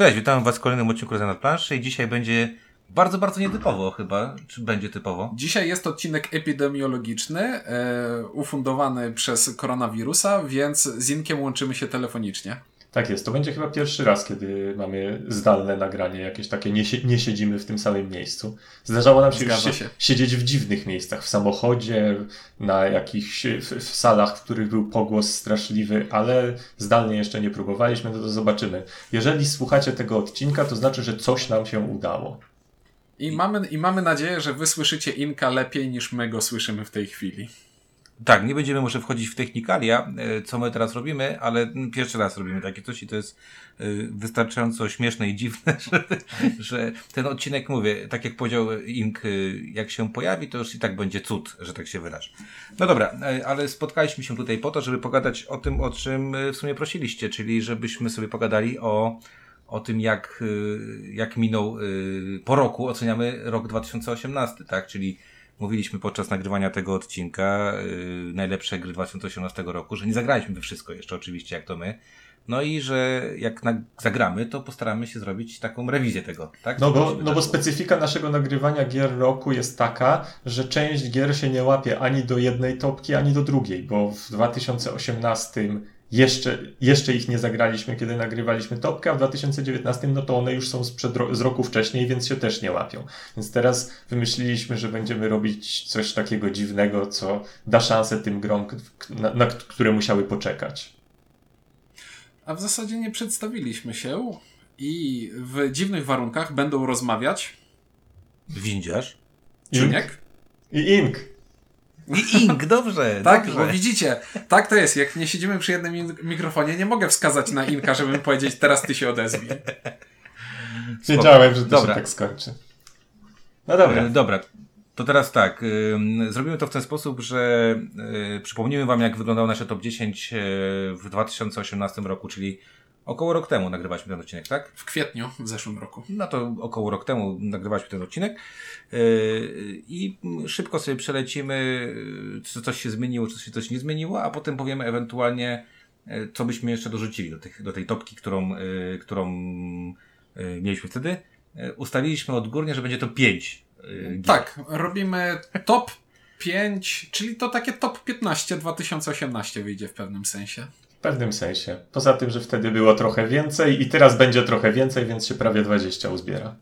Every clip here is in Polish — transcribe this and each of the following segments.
Cześć, witam Was w kolejnym odcinku na planszy i dzisiaj będzie bardzo, bardzo nietypowo chyba. Czy będzie typowo? Dzisiaj jest odcinek epidemiologiczny, e, ufundowany przez koronawirusa, więc z Inkiem łączymy się telefonicznie. Tak jest, to będzie chyba pierwszy raz, kiedy mamy zdalne nagranie, jakieś takie, nie, nie siedzimy w tym samym miejscu. Zdarzało nam się już się, siedzieć w dziwnych miejscach, w samochodzie, na jakichś, w, w, salach, w których był pogłos straszliwy, ale zdalnie jeszcze nie próbowaliśmy, no to zobaczymy. Jeżeli słuchacie tego odcinka, to znaczy, że coś nam się udało. I mamy, I mamy nadzieję, że wy słyszycie Inka lepiej niż my go słyszymy w tej chwili. Tak, nie będziemy może wchodzić w technikalia, e, co my teraz robimy, ale pierwszy raz robimy takie coś i to jest e, wystarczająco śmieszne i dziwne, że, że ten odcinek, mówię, tak jak powiedział Ink, e, jak się pojawi, to już i tak będzie cud, że tak się wyrażę. No dobra, ale spotkaliśmy się tutaj po to, żeby pogadać o tym, o czym w sumie prosiliście, czyli żebyśmy sobie pogadali o o tym, jak, jak minął po roku, oceniamy rok 2018, tak? Czyli mówiliśmy podczas nagrywania tego odcinka, yy, najlepsze gry 2018 roku, że nie zagraliśmy we wszystko jeszcze oczywiście, jak to my. No i że jak zagramy, to postaramy się zrobić taką rewizję tego, tak? No bo, no bo specyfika naszego nagrywania gier roku jest taka, że część gier się nie łapie ani do jednej topki, ani do drugiej, bo w 2018 jeszcze, jeszcze ich nie zagraliśmy, kiedy nagrywaliśmy topkę, a w 2019 no to one już są sprzed ro z roku wcześniej, więc się też nie łapią. Więc teraz wymyśliliśmy, że będziemy robić coś takiego dziwnego, co da szansę tym grom, na, na które musiały poczekać. A w zasadzie nie przedstawiliśmy się i w dziwnych warunkach będą rozmawiać Windziarz, Czuniek i Ink. I ink, dobrze. tak, dobrze. bo widzicie, tak to jest. Jak nie siedzimy przy jednym mikrofonie, nie mogę wskazać na inka, żeby powiedzieć, teraz ty się odezwij. Wiedziałem, że to dobra. się tak skończy. No dobra. E, dobra. To teraz tak, zrobimy to w ten sposób, że y, przypomnimy Wam, jak wyglądało nasze top 10 e, w 2018 roku, czyli Około rok temu nagrywaliśmy ten odcinek, tak? W kwietniu w zeszłym roku. No to około rok temu nagrywaliśmy ten odcinek. Yy, I szybko sobie przelecimy, czy coś się zmieniło, czy się coś nie zmieniło, a potem powiemy ewentualnie, yy, co byśmy jeszcze dorzucili do, tych, do tej topki, którą, yy, którą mieliśmy wtedy. Ustaliliśmy odgórnie, że będzie to 5. Tak, robimy top 5, czyli to takie top 15 2018 wyjdzie w pewnym sensie. W pewnym sensie. Poza tym, że wtedy było trochę więcej i teraz będzie trochę więcej, więc się prawie 20 uzbiera.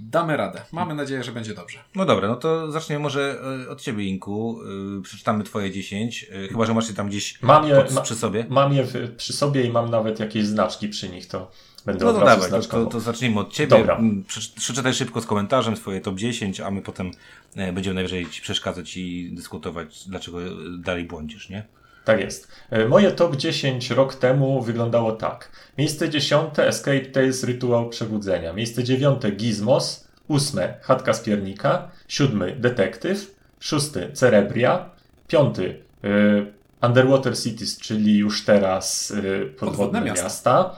Damy radę. Mamy nadzieję, że będzie dobrze. No dobra, no to zaczniemy może e, od ciebie, Inku. E, przeczytamy twoje 10. E, chyba, że masz je tam gdzieś mam je, pod, przy sobie. Mam je przy sobie i mam nawet jakieś znaczki przy nich, to będę no to dawaj, to, to, zacznijmy od ciebie. Dobra. Mm, przeczytaj szybko z komentarzem swoje top 10, a my potem będziemy najwyżej ci przeszkadzać i dyskutować, dlaczego dalej błądzisz, nie? Tak jest. E, moje top 10 rok temu wyglądało tak. Miejsce 10 Escape Tales Rytuał Przebudzenia. Miejsce 9 Gizmos. 8 Chatka z Piernika. 7 Detektyw. 6 Cerebria. 5 y, e, Underwater Cities, czyli już teraz y, podwodne, podwodne miasta. miasta.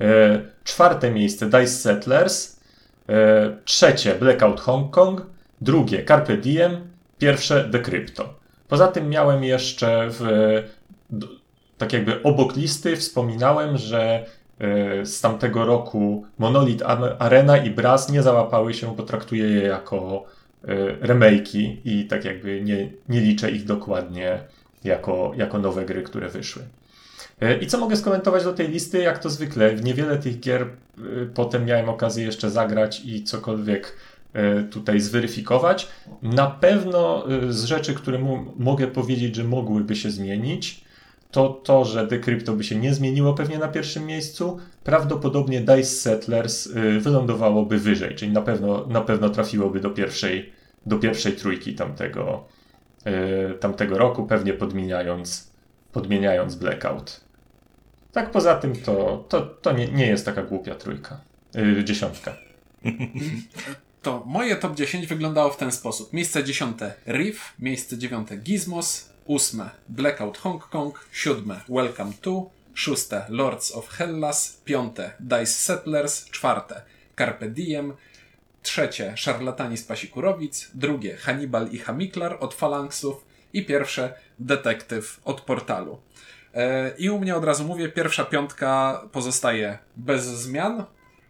Y, czwarte miejsce Dice Settlers. trzecie Blackout Hong Kong. Drugie Carpe Diem. Pierwsze Decrypto. Poza tym miałem jeszcze w, tak jakby obok listy wspominałem, że e, z tamtego roku Monolith Arena i Brass nie załapały się, bo traktuję je jako e, remake'i i tak jakby nie, nie liczę ich dokładnie jako, jako nowe gry, które wyszły. E, I co mogę skomentować do tej listy? Jak to zwykle, w niewiele tych gier potem miałem okazję jeszcze zagrać i cokolwiek tutaj zweryfikować. Na pewno e, z rzeczy, które mogę powiedzieć, że mogłyby się zmienić, to to, że Decrypto by się nie zmieniło pewnie na pierwszym miejscu. Prawdopodobnie Dice Settlers e, wylądowałoby wyżej, czyli na pewno, na pewno trafiłoby do pierwszej, do pierwszej trójki tamtego, tamtego roku, pewnie podmieniając, podmieniając Blackout. Tak poza tym to, to, to nie, nie jest taka głupia trójka, dziesiątka. to moje top 10 wyglądało w ten sposób. Miejsce 10 Riff, miejsce 9 Gizmos, 8 Blackout Hong Kong, 7 Welcome to, 6 Lords of Hellas, 5 Dice Settlers, 4 Carpe Diem, trzecie Szarlatani z Pasikurowic, drugie Hannibal i Hamiklar od Falanksów i pierwsze Detektyw od Portalu. E, I u mnie od razu mówię, pierwsza piątka pozostaje bez zmian.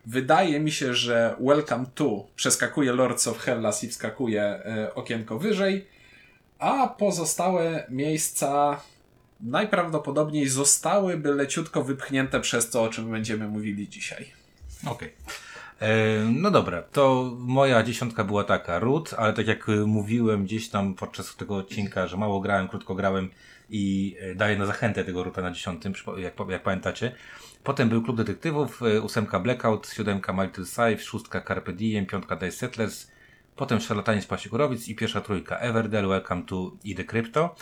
Wydaje mi się, że Welcome to przeskakuje Lords of Hellas i wskakuje e, okienko wyżej, a pozostałe miejsca najprawdopodobniej zostałyby leciutko wypchnięte przez to, o czym będziemy mówili dzisiaj. Okej. E, No dobra, to moja dziesiątka była taka, Root, ale tak jak y, mówiłem gdzieś tam podczas tego odcinka, że mało grałem, krótko grałem i e, daję na zachętę tego Roota na dziesiątym, jak, jak pamiętacie. Potem był Klub Detektywów, e, ósemka Blackout, siódemka Mighty Safe, szóstka Carpe Diem, piątka Dice Settlers, potem Szarlatanie z Pasikurowic i pierwsza trójka Everdell, Welcome to i The Crypto.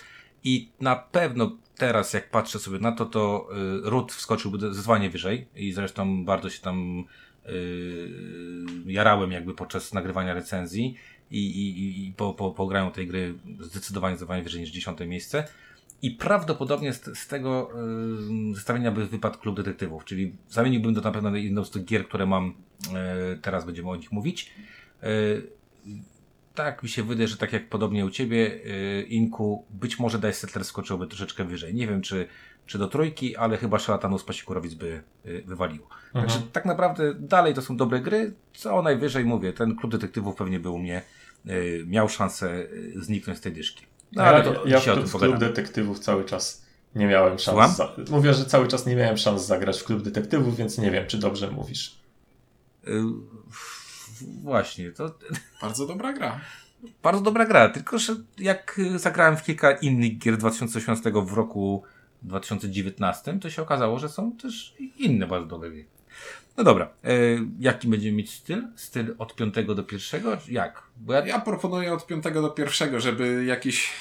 I na pewno teraz, jak patrzę sobie na to, to y, Root wskoczyłby zdecydowanie wyżej i zresztą bardzo się tam y, jarałem jakby podczas nagrywania recenzji i, i, i po, po, po graniu tej gry zdecydowanie, zdecydowanie wyżej niż dziesiąte miejsce. I prawdopodobnie z, z tego y, zestawienia by wypadł Klub Detektywów, czyli zamieniłbym to na pewno na jedną z tych gier, które mam, y, teraz będziemy o nich mówić. Y, tak mi się wydaje, że tak jak podobnie u Ciebie, yy, Inku, być może Dice Settler skoczyłby troszeczkę wyżej. Nie wiem, czy, czy do trójki, ale chyba Szalatanus Pasikurowic by wywaliło. Także tak naprawdę dalej to są dobre gry, co najwyżej mówię, ten klub detektywów pewnie by u mnie miał szansę zniknąć z tej dyszki. No ale ja, to ja w, tym w klub detektywów cały czas nie miałem szans. Za... Mówię, że cały czas nie miałem szans zagrać w klub detektywów, więc nie wiem, czy dobrze mówisz. Yy, właśnie, to Bardzo dobra gra. bardzo dobra gra, tylko że jak y, zagrałem w kilka innych gier 2018 w roku 2019, to się okazało, że są też inne bardzo dobre gry. No dobra, e, jaki będziemy mieć styl? Styl od piątego do pierwszego? Jak? Bo ja, Ja proponuję od piątego do pierwszego, żeby jakiś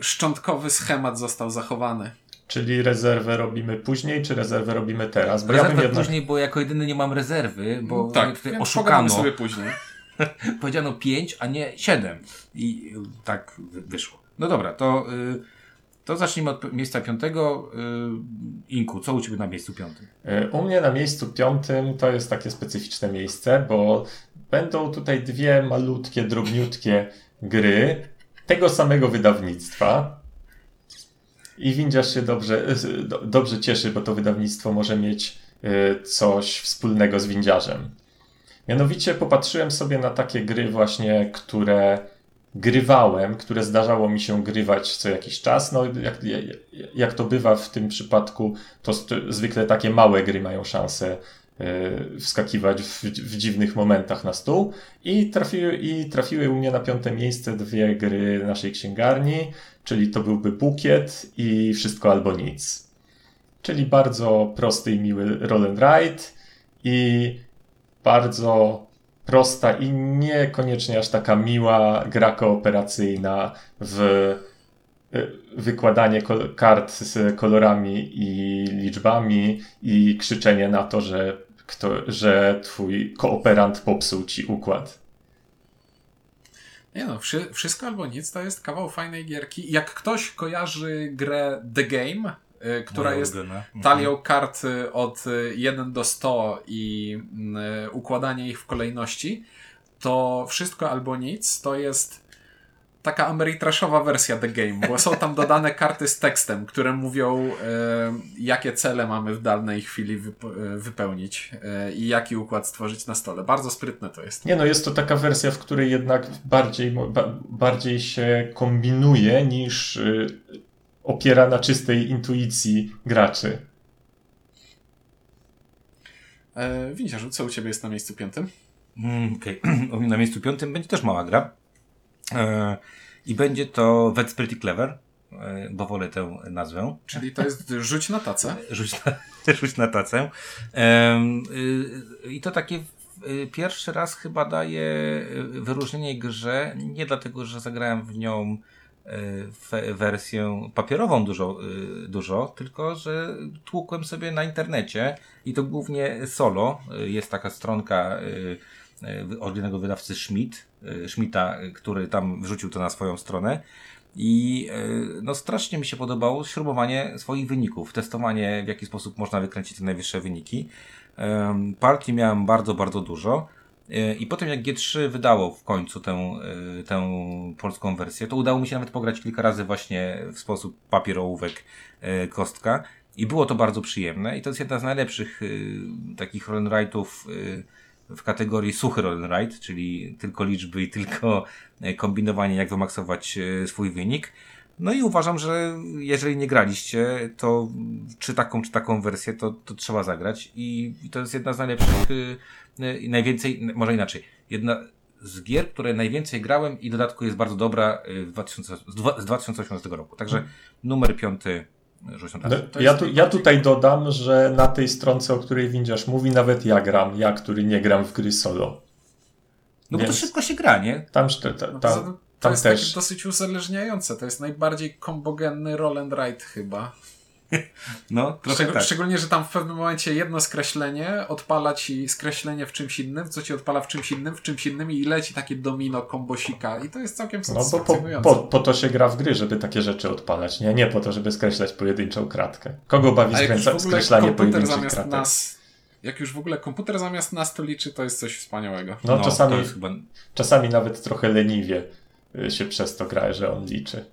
szczątkowy schemat został zachowany. Czyli rezerwę robimy później, czy rezerwę robimy teraz? Bo ja rezerwę bym jednak... później, bo jako jedyny nie mam rezerwy, bo mnie tak, tutaj oszukano. sobie później. Powiedziano 5, a nie 7. I tak wy- wyszło. No dobra, to, y, to zacznijmy od miejsca piątego. Y, Inku, co u Ciebie na miejscu piątym? E, U mnie na miejscu piątym to jest takie specyficzne miejsce, bo będą tutaj dwie malutkie, drobniutkie gry tego samego wydawnictwa. I windziarz się dobrze, do- dobrze cieszy, bo to wydawnictwo może mieć e, coś wspólnego z windziarzem. Mianowicie popatrzyłem sobie na takie gry właśnie, które grywałem, które zdarzało mi się grywać co jakiś czas. No, jak, jak to bywa w tym przypadku, to zwykle takie małe gry mają szansę y, wskakiwać w, w dziwnych momentach na stół. I trafiły, I trafiły u mnie na piąte miejsce dwie gry naszej księgarni, czyli to byłby Bukiet i Wszystko albo nic. Czyli bardzo prosty i miły roll and ride i bardzo prosta i niekoniecznie aż taka miła gra kooperacyjna w y, wykładanie kart z kolorami i liczbami i krzyczenie na to, że, kto, że twój kooperant popsuł ci układ. Nie no, wszy, wszystko albo nic to jest kawał fajnej gierki. Jak ktoś kojarzy grę The Game, która Moja jest ulubiona. Mhm. talią kart y, od y, 1 do 100 i y, układanie ich w kolejności, to wszystko albo nic to jest taka ameritraszowa wersja The Game, bo są tam dodane karty z tekstem, które mówią, y, jakie cele mamy w danej chwili wyp- y, wypełnić y, i jaki układ stworzyć na stole. Bardzo sprytne to jest. Nie no, jest to taka wersja, w której jednak bardziej, ba, bardziej się kombinuje niż y, opiera na czystej intuicji graczy. E, Windziarzu, co u Ciebie jest na miejscu piątym? Mm, mnie na miejscu piątym będzie też mała gra. E, I będzie to That's Pretty Clever, e, bo wolę tę nazwę. Czyli to jest rzuć na tacę. Rzuć na, rzuć na tacę. Em, y, I to takie y, pierwszy raz chyba daje wyróżnienie grze, nie dlatego, że zagrałem w nią wersję papierową dużo, y, dużo, tylko że tłukłem sobie na internecie i to głównie solo. Jest taka stronka y, y, oryginalnego wydawcy Schmidt, Schmidta, który tam wrzucił to na swoją stronę. I no strasznie mi się podobało śrubowanie swoich wyników, testowanie w jaki sposób można wykręcić te najwyższe wyniki. Partii miałem bardzo, bardzo dużo. Y, I potem jak G3 wydało w końcu tę, y, tę polską wersję, to udało mi się nawet pograć kilka razy właśnie w sposób papier, ołówek, y, kostka. I było to bardzo przyjemne i to jest jedna z najlepszych takich roll right'ów y, w kategorii suchy roll right, czyli tylko liczby i tylko kombinowanie, jak wymaksować swój wynik. No i uważam, że jeżeli nie graliście, to czy taką, czy taką wersję, to, to trzeba zagrać i, to jest jedna z najlepszych i najwięcej, może inaczej, jedna z gier, które najwięcej grałem i dodatku jest bardzo dobra y, w 2000, z dwa- z 2018 roku. Także numer piąty y, No, ja, tu, ja tutaj dodam, że na tej stronce, o której Windziarz mówi, nawet ja gram, ja, który nie gram w gry solo. No bo to Więc- szybko się gra, nie? Tam, ta, ta, No ta, poza tym to tam jest też. takie dosyć uzależniające. To jest najbardziej kombogenny roll and ride chyba. No, trochę Szczeg- tak. Szczególnie, że tam w pewnym momencie jedno skreślenie odpala ci skreślenie w czymś innym, co ci odpala w czymś innym, w czymś innym i leci takie domino kombosika i to jest całkiem No bo po, satysfakcjonujące. po, po to się gra w gry, żeby takie rzeczy odpalać. Nie, nie po to, żeby skreślać pojedynczą kratkę. Kogo bawi A jak już skręca, w ogóle skreślanie komputer pojedynczych zamiast kratek? nas jak już w ogóle komputer zamiast nas to liczy, to jest coś wspaniałego. No, czasami, to jest chyba... czasami nawet trochę leniwie y, się przez to gra, że on liczy.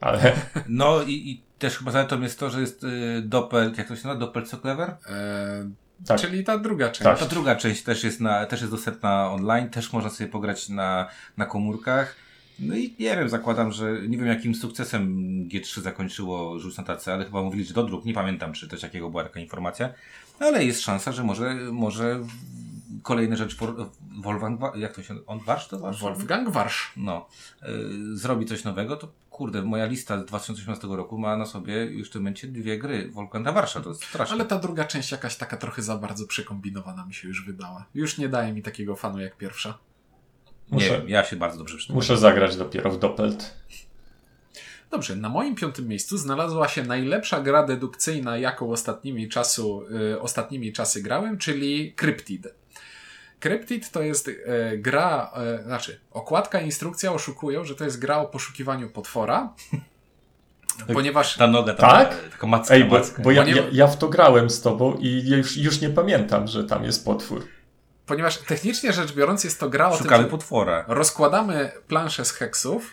Ale No i, i też chyba zaletą jest to, że jest y, Doppel, jak to się nazywa? Doppel co clever? E, tak, Czyli ta druga część. Tak. Ta druga część też jest, na, też jest dostępna online, też można sobie pograć na, na komórkach. No i nie wiem, zakładam, że nie wiem jakim sukcesem G3 zakończyło rzuć na tacy, ale chyba mówili, że do dróg, nie pamiętam czy też jakiego była taka informacja, ale jest szansa, że może, może kolejne rzeczy Wol- Wolfgang, jak to się, on Warsz to Warsz? Wolfgang Warsz. No, y, zrobi coś nowego, to kurde, moja lista z 2018 roku ma na sobie już w tym momencie dwie gry Wolfganga Warsza, to jest straszne. Ale ta druga część jakaś taka trochę za bardzo przekombinowana mi się już wydała. Już nie daje mi takiego fanu jak pierwsza. Nie muszę, wiem, ja się bardzo dobrze przyczyniłem. muszę zagrać dopiero w Doppelt. Dobrze, na moim piątym miejscu znalazła się najlepsza gra dedukcyjna, jaką ostatnimi, czasu, y, ostatnimi czasy grałem, czyli Cryptid. Cryptid to jest y, gra, y, znaczy okładka i instrukcja oszukują, że to jest gra o poszukiwaniu potwora, ponieważ Ta noga, ta, Tak? taka macka, Ej, bo, macka. bo ja, ja, ja w to grałem z tobą i już, już nie pamiętam, że tam jest potwór. ponieważ technicznie rzecz biorąc jest to gra o Szukamy tym, że potwora. rozkładamy planszę z heksów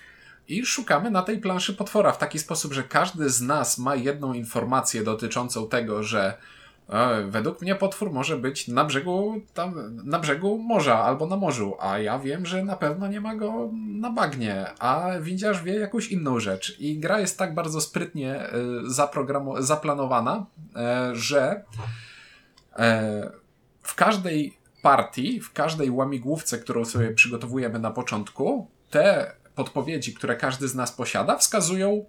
i szukamy na tej planszy potwora w taki sposób, że każdy z nas ma jedną informację dotyczącą tego, że e, według mnie potwór może być na brzegu, tam, na brzegu morza albo na morzu, a ja wiem, że na pewno nie ma go na bagnie, a windziarz wie jakąś inną rzecz. I gra jest tak bardzo sprytnie e, zaplanowana, e, że e, w każdej partii, w każdej łamigłówce, którą sobie przygotowujemy na początku, te podpowiedzi, które każdy z nas posiada, wskazują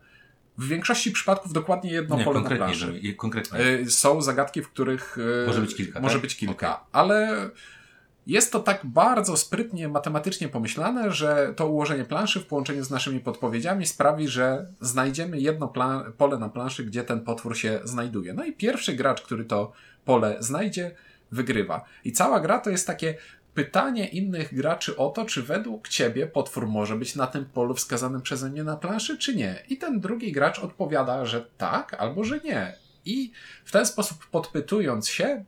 w większości przypadków dokładnie jedno Nie, pole na planszy. konkretnie. Y, Są zagadki, w których y, Może być kilka, Może tak? być kilka, Okej. ale jest to tak bardzo sprytnie matematycznie pomyślane, że to ułożenie planszy w połączeniu z naszymi podpowiedziami sprawi, że znajdziemy jedno pole na planszy, gdzie ten potwór się znajduje. No i pierwszy gracz, który to pole znajdzie, wygrywa. I cała gra to jest takie pytanie innych graczy o to, czy według ciebie potwór może być na tym polu wskazanym przeze mnie na planszy, czy nie. I ten drugi gracz odpowiada, że tak albo że nie. I w ten sposób podpytując się,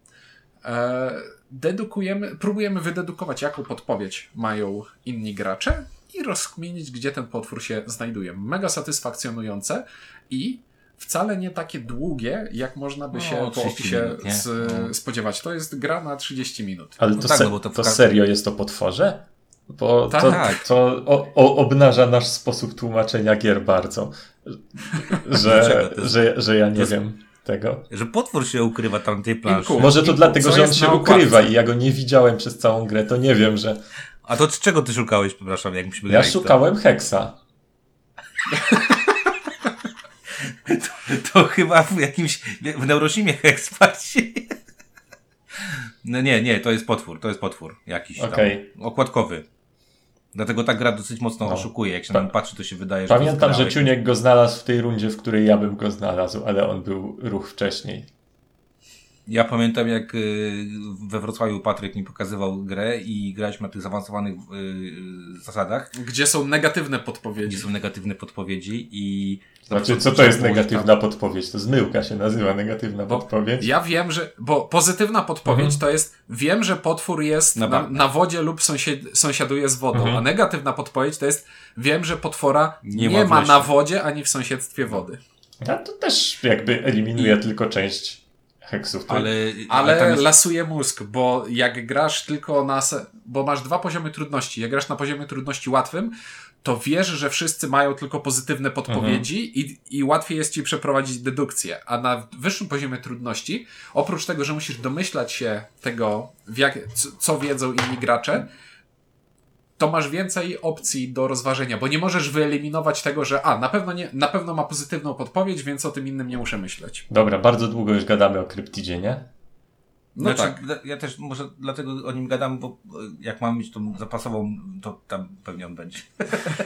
e, dedukujemy, próbujemy wydedukować, jaką podpowiedź mają inni gracze i rozkminić, gdzie ten potwór się znajduje. Mega satysfakcjonujące i wcale nie takie długie, jak można by No, się po 30 opisie minut, No. spodziewać. To jest gra na 30 minut. Ale No to, tak, se, no bo to to, serio jest o potworze? Bo Tak. to, Tak. to o, o, obnaża nasz sposób tłumaczenia gier bardzo. Że, że, że ja nie jest- wiem tego. Że potwór się ukrywa tam tej planszy. Inku. Może to I dlatego, że on się ukrywa i ja go nie widziałem przez całą grę, to nie wiem, że... A to z czego ty szukałeś, przepraszam, jak myśmy Ja w to? szukałem heksa. To chyba w jakimś, w Neurosimie Hexparcie. No nie, nie, to jest potwór, to jest potwór jakiś Okej. tam, okładkowy. Dlatego ta gra dosyć mocno No. oszukuje. Jak się Pa- patrzy, to się wydaje, że Pamiętam, że Ciuniek go znalazł w tej rundzie, w której ja bym go znalazł, ale on był ruch wcześniej. Ja pamiętam, jak y, we Wrocławiu Patryk mi pokazywał grę i graliśmy na tych zaawansowanych y, zasadach, Gdzie są negatywne gdzie podpowiedzi. są negatywne podpowiedzi i... Znaczy, co to jest negatywna podpowiedź? To zmyłka się nazywa negatywna podpowiedź. Ja wiem, że. Bo pozytywna podpowiedź Mhm. to jest. Wiem, że potwór jest Na na, na wodzie lub sąsied, sąsiaduje z wodą. Mhm. A negatywna podpowiedź to jest. Wiem, że potwora Nie nie, ma na wodzie ani w sąsiedztwie wody. Ja to też jakby eliminuje I... tylko część heksów. Ale, ale, ale jest... lasuje mózg, bo jak grasz tylko na. Bo masz dwa poziomy trudności. Jak grasz na poziomie trudności łatwym, to wiesz, że wszyscy mają tylko pozytywne podpowiedzi mhm. i, i łatwiej jest ci przeprowadzić dedukcję. A na wyższym poziomie trudności, oprócz tego, że musisz domyślać się tego, jak, co wiedzą inni gracze, to masz więcej opcji do rozważenia, bo nie możesz wyeliminować tego, że a, na pewno, nie, na pewno ma pozytywną podpowiedź, więc o tym innym nie muszę myśleć. Dobra, bardzo długo już gadamy o kryptidzie, nie? No znaczy, tak. Ja też może dlatego o nim gadam, bo jak mam mieć tą zapasową, to tam pewnie on będzie.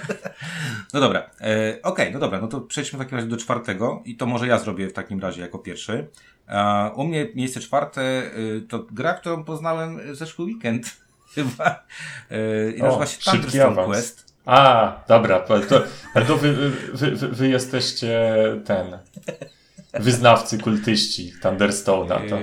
no dobra, e, okej, okay, no dobra, no to przejdźmy w takim razie do czwartego i to może ja zrobię w takim razie jako pierwszy. E, u mnie miejsce czwarte e, to gra, którą poznałem zeszły weekend chyba. E, I nazywa się Thunderstone Quest. A, dobra, to, to wy, wy, wy, wy jesteście ten wyznawcy kultyści Thunderstone'a. To.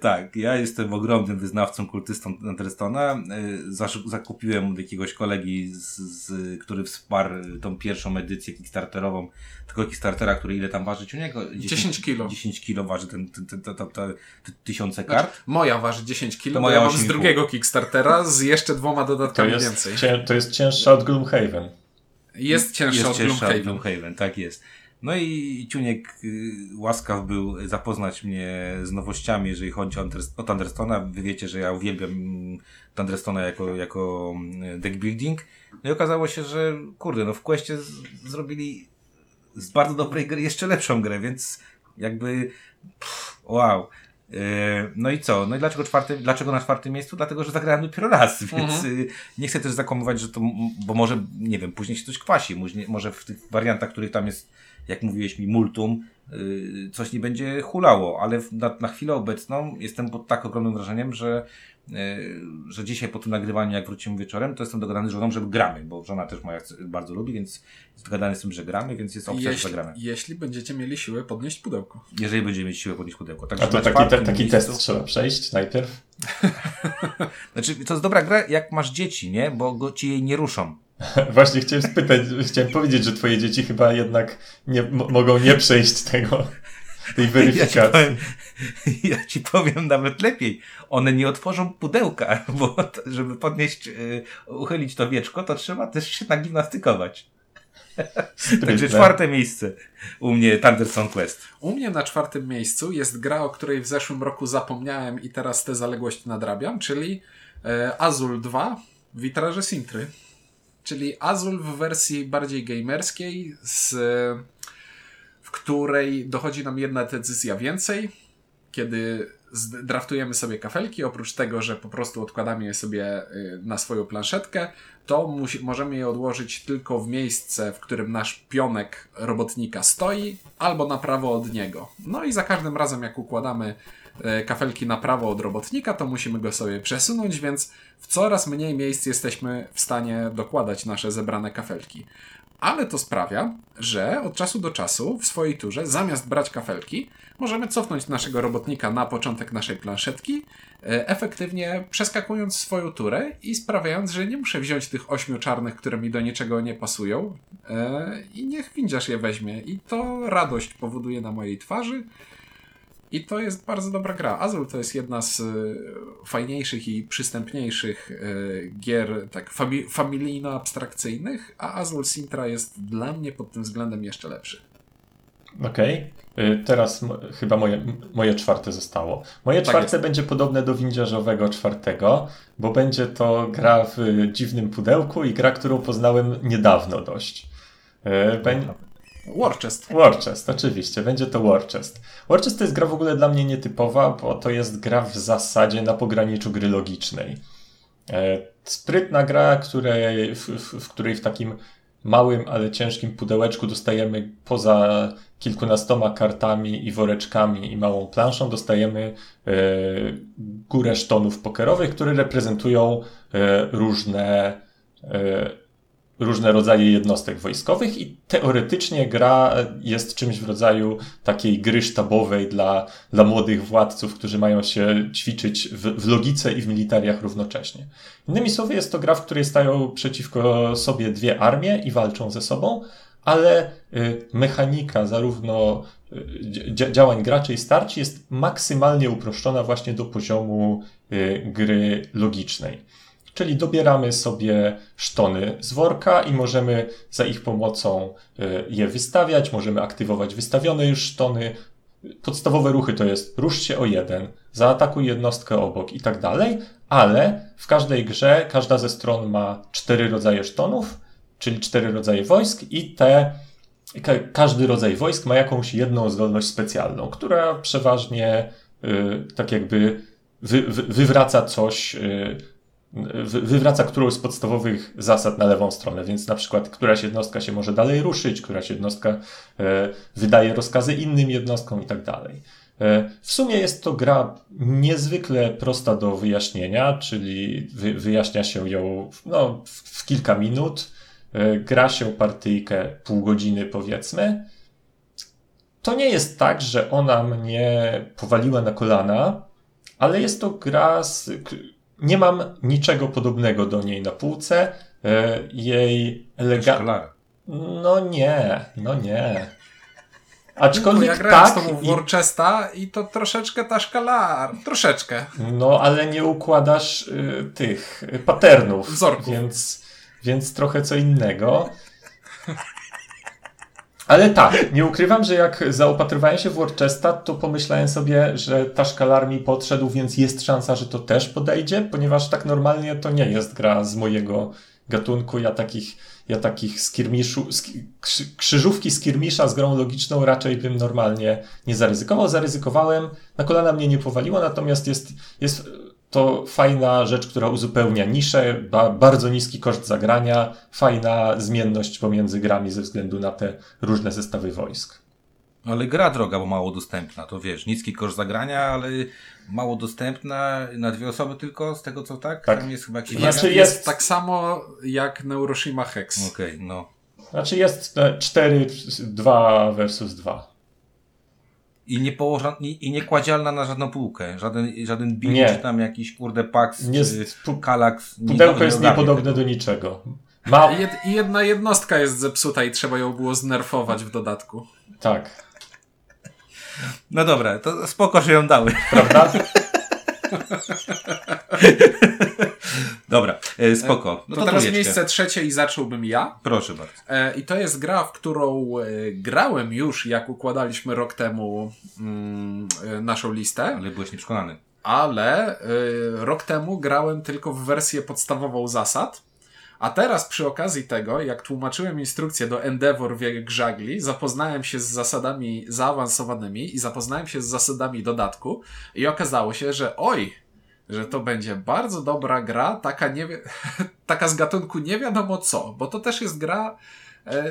Tak, ja jestem ogromnym wyznawcą kultystą Thunderstona. E, zakupiłem od jakiegoś kolegi, z, z, który wsparł tą pierwszą edycję Kickstarterową, tego Kickstartera, który ile tam waży u niego? 10, 10 kilo. 10 kilo waży ten, ten, ten, ten, ten, ten tysiące kart. Znaczy, moja waży 10 kilo, moja ja mam z drugiego Kickstartera z jeszcze dwoma dodatkami to jest, więcej. To jest cięższa od Gloomhaven. Jest cięższa jest od Gloomhaven. Gloomhaven. Tak jest. No i Ciuniek y, łaskaw był zapoznać mnie z nowościami, jeżeli chodzi o Thunderstona. Wy wiecie, że ja uwielbiam mm, Thunderstona jako, jako mm, deck building. No i okazało się, że kurde, no w Questie zrobili z bardzo dobrej gry jeszcze lepszą grę, więc jakby pff, wow. Y, no i co? No i dlaczego, czwarty, dlaczego na czwartym miejscu? Dlatego, że zagrałem dopiero raz, więc mhm. nie chcę też zakłamywać, że to, bo może, nie wiem, później się coś kwasi, może w tych wariantach, których tam jest jak mówiłeś mi, multum, y, coś nie będzie hulało, ale na, na chwilę obecną jestem pod tak ogromnym wrażeniem, że, y, że dzisiaj po tym nagrywaniu, jak wrócimy wieczorem, to jestem dogadany z żoną, że gramy, bo żona też moja bardzo lubi, więc jest dogadany z tym, że gramy, więc jest opcja, jeśli, że zagramy. Jeśli będziecie mieli siłę podnieść pudełko. Jeżeli będziemy mieć siłę podnieść pudełko. Także A to taki, te, taki miejscu... test trzeba przejść najpierw? znaczy, to jest dobra gra, jak masz dzieci, nie? Bo go, ci jej nie ruszą. Właśnie chciałem spytać, chciałem powiedzieć, że twoje dzieci chyba jednak nie, mogą nie przejść tego, tej weryfikacji. Ja ci, powiem, ja ci powiem nawet lepiej. One nie otworzą pudełka, bo żeby podnieść, yy, uchylić to wieczko, to trzeba też się nagimnastykować. Także czwarte miejsce u mnie Thunderstone Quest. U mnie na czwartym miejscu jest gra, o której w zeszłym roku zapomniałem i teraz tę zaległość nadrabiam, czyli e, Azul 2 Witraże Sintry czyli Azul w wersji bardziej gamerskiej, z, w której dochodzi nam jedna decyzja więcej, kiedy draftujemy sobie kafelki, oprócz tego, że po prostu odkładamy je sobie y, na swoją planszetkę, to musi, możemy je odłożyć tylko w miejsce, w którym nasz pionek robotnika stoi, albo na prawo od niego. No i za każdym razem, jak układamy kafelki na prawo od robotnika, to musimy go sobie przesunąć, więc w coraz mniej miejsc jesteśmy w stanie dokładać nasze zebrane kafelki. Ale to sprawia, że od czasu do czasu w swojej turze, zamiast brać kafelki, możemy cofnąć naszego robotnika na początek naszej planszetki, e, efektywnie przeskakując swoją turę i sprawiając, że nie muszę wziąć tych ośmiu czarnych, które mi do niczego nie pasują e, i niech windziarz je weźmie. I to radość powoduje na mojej twarzy. I to jest bardzo dobra gra. Azul to jest jedna z y, fajniejszych i przystępniejszych y, gier tak familijno-abstrakcyjnych, a Azul Sintra jest dla mnie pod tym względem jeszcze lepszy. Okej. Okay. Teraz chyba moje, moje czwarte zostało. Moje tak czwarte jest. będzie podobne do windziarzowego czwartego, bo będzie to gra w dziwnym pudełku i gra, którą poznałem niedawno dość. Beń... Warchest. Warchest, oczywiście, będzie to Warchest. Warchest to jest gra w ogóle dla mnie nietypowa, bo to jest gra w zasadzie na pograniczu gry logicznej. E, sprytna gra, której, w, w, w której w takim małym, ale ciężkim pudełeczku dostajemy poza kilkunastoma kartami i woreczkami i małą planszą, dostajemy e, górę sztonów pokerowych, które reprezentują e, różne różne rodzaje jednostek wojskowych i teoretycznie gra jest czymś w rodzaju takiej gry sztabowej dla, dla młodych władców, którzy mają się ćwiczyć w, w logice i w militariach równocześnie. Innymi słowy, jest to gra, w której stają przeciwko sobie dwie armie i walczą ze sobą, ale y, mechanika zarówno y, działań graczy i starci jest maksymalnie uproszczona właśnie do poziomu gry logicznej. Czyli dobieramy sobie sztony z worka i możemy za ich pomocą je wystawiać, możemy aktywować wystawione już sztony. Podstawowe ruchy to jest rusz się o jeden, zaatakuj jednostkę obok i tak dalej, ale w każdej grze każda ze stron ma cztery rodzaje sztonów, czyli cztery rodzaje wojsk i te każdy rodzaj wojsk ma jakąś jedną zdolność specjalną, która przeważnie y, tak jakby wy, wy, wywraca coś, y, wywraca którąś z podstawowych zasad na lewą stronę, więc na przykład któraś jednostka się może dalej ruszyć, któraś jednostka y, wydaje rozkazy innym jednostkom i tak dalej. W sumie jest to gra niezwykle prosta do wyjaśnienia, czyli wy, wyjaśnia się ją no, w, w kilka minut. E, gra się partyjkę pół godziny powiedzmy, to nie jest tak, że ona mnie powaliła na kolana, ale jest to gra z... Nie mam niczego podobnego do niej na półce. E, jej elegancka... No nie, no nie. Aczkolwiek no, ja grałem tak, z tobą w Worcesta i to troszeczkę ta szkala, troszeczkę. No, ale nie układasz y, tych y, patternów. Wzorków. Więc więc trochę co innego. Ale tak, nie ukrywam, że jak zaopatrywałem się w Worcesta, to pomyślałem sobie, że ta szkalar mi podszedł, więc jest szansa, że to też podejdzie, ponieważ tak normalnie to nie jest gra z mojego gatunku. Ja takich, ja takich skirmiszu, krzyżówki skirmisza z grą logiczną raczej bym normalnie nie zaryzykował. Zaryzykowałem, na kolana mnie nie powaliło, natomiast jest, jest to fajna rzecz, która uzupełnia niszę, ba, bardzo niski koszt zagrania, fajna zmienność pomiędzy grami ze względu na te różne zestawy wojsk. Ale gra droga, bo mało dostępna, to wiesz, niski koszt zagrania, ale mało dostępna, na dwie osoby tylko, z tego co tak? Tak. Tam jest chyba jakiś... Znaczy jest... jest tak samo jak Neuroshima Hex. Okej, okay, no. Znaczy jest 4, 2 versus 2 i nie położona, i nie kładzialna na żadną półkę. Żaden, żaden bill, nie. czy tam jakiś kurde Pax, nie, czy Kalax. Pudełko nie, jest niepodobne do niczego. Ma... I jedna jednostka jest zepsuta i trzeba ją było znerfować w dodatku. Tak. No dobra, to spoko, że ją dały. Prawda? Dobra, e, spoko. No to, to teraz trójeczkę. miejsce trzecie i zacząłbym ja. Proszę bardzo. E, I to jest gra, w którą grałem już, jak układaliśmy rok temu mm, naszą listę. Ale byłeś nieprzekonany. Ale rok temu grałem tylko w wersję podstawową zasad. A teraz przy okazji tego, jak tłumaczyłem instrukcję do Endeavor wiek żagli, zapoznałem się z zasadami zaawansowanymi i zapoznałem się z zasadami dodatku i okazało się, że oj, że to będzie bardzo dobra gra, taka, nie, taka z gatunku nie wiadomo co, bo to też jest gra, e,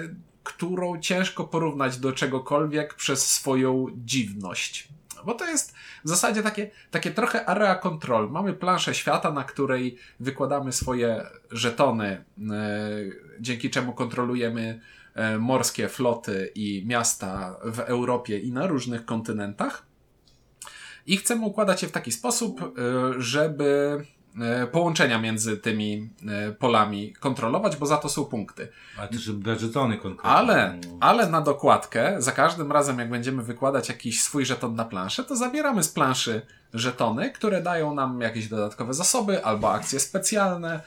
którą ciężko porównać do czegokolwiek przez swoją dziwność. Bo to jest w zasadzie takie, takie trochę area control. Mamy planszę świata, na której wykładamy swoje żetony, e, dzięki czemu kontrolujemy e, morskie floty i miasta w Europie i na różnych kontynentach. I chcemy układać je w taki sposób, e, żeby e, połączenia między tymi e, polami kontrolować, bo za to są punkty. Ale też żetony konkretnie. Ale, ale na dokładkę, za każdym razem jak będziemy wykładać jakiś swój żeton na planszę, to zabieramy z planszy żetony, które dają nam jakieś dodatkowe zasoby albo akcje specjalne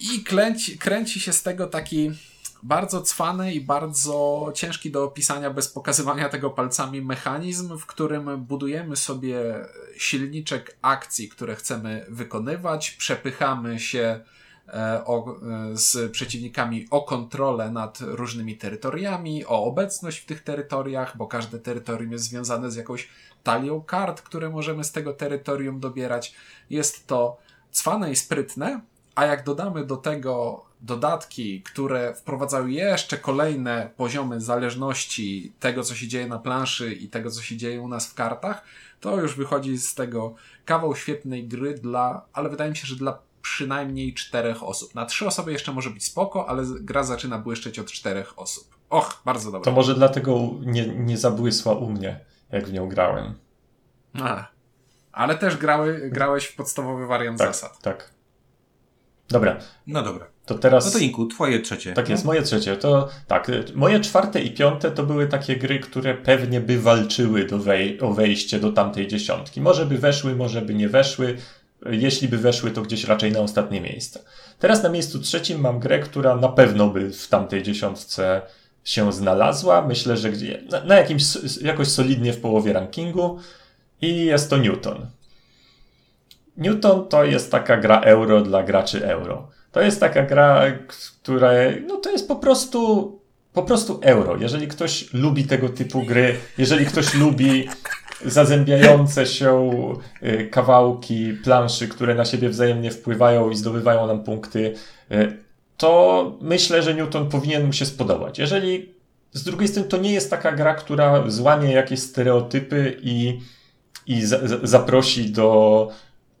i kręci, kręci się z tego taki bardzo cwany i bardzo ciężki do opisania bez pokazywania tego palcami mechanizm, w którym budujemy sobie silniczek akcji, które chcemy wykonywać, przepychamy się e, o, e, z przeciwnikami o kontrolę nad różnymi terytoriami, o obecność w tych terytoriach, bo każde terytorium jest związane z jakąś talią kart, które możemy z tego terytorium dobierać. Jest to cwane i sprytne, a jak dodamy do tego dodatki, które wprowadzają jeszcze kolejne poziomy zależności tego, co się dzieje na planszy i tego, co się dzieje u nas w kartach, to już wychodzi z tego kawał świetnej gry dla, ale wydaje mi się, że dla przynajmniej czterech osób. Na trzy osoby jeszcze może być spoko, ale gra zaczyna błyszczeć od czterech osób. Och, bardzo dobrze. To może dlatego nie, nie zabłysła u mnie, jak w nią grałem. A. Ale też grały, grałeś w podstawowy wariant Tak, zasad. tak. Dobra, No dobra. To teraz... No to Inku, twoje trzecie. Tak jest, moje trzecie. To tak, moje czwarte i piąte to były takie gry, które pewnie by walczyły do wej o wejście do tamtej dziesiątki. Może by weszły, może by nie weszły. Jeśli by weszły, to gdzieś raczej na ostatnie miejsce. Teraz na miejscu trzecim mam grę, która na pewno by w tamtej dziesiątce się znalazła. Myślę, że gdzie, na, na jakimś, jakoś solidnie w połowie rankingu. I jest to Newton. Newton to jest taka gra euro dla graczy euro. To jest taka gra, która, no to jest po prostu, po prostu euro. Jeżeli ktoś lubi tego typu gry, jeżeli ktoś lubi zazębiające się y, kawałki planszy, które na siebie wzajemnie wpływają i zdobywają nam punkty, y, to myślę, że Newton powinien mu się spodobać. Jeżeli z drugiej strony to nie jest taka gra, która złamie jakieś stereotypy i, i za, za, zaprosi do,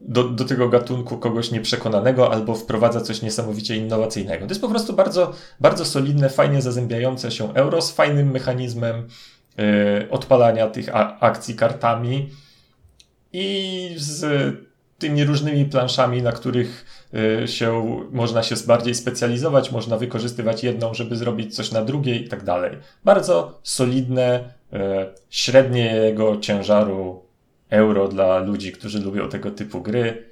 do, do tego gatunku kogoś nieprzekonanego albo wprowadza coś niesamowicie innowacyjnego. To jest po prostu bardzo, bardzo solidne, fajnie zazębiające się euro z fajnym mechanizmem y, odpalania tych a, akcji kartami i z tymi różnymi planszami, na których y, się można się bardziej specjalizować, można wykorzystywać jedną, żeby zrobić coś na drugiej i tak dalej. Bardzo solidne, y, średniego ciężaru euro dla ludzi, którzy lubią tego typu gry.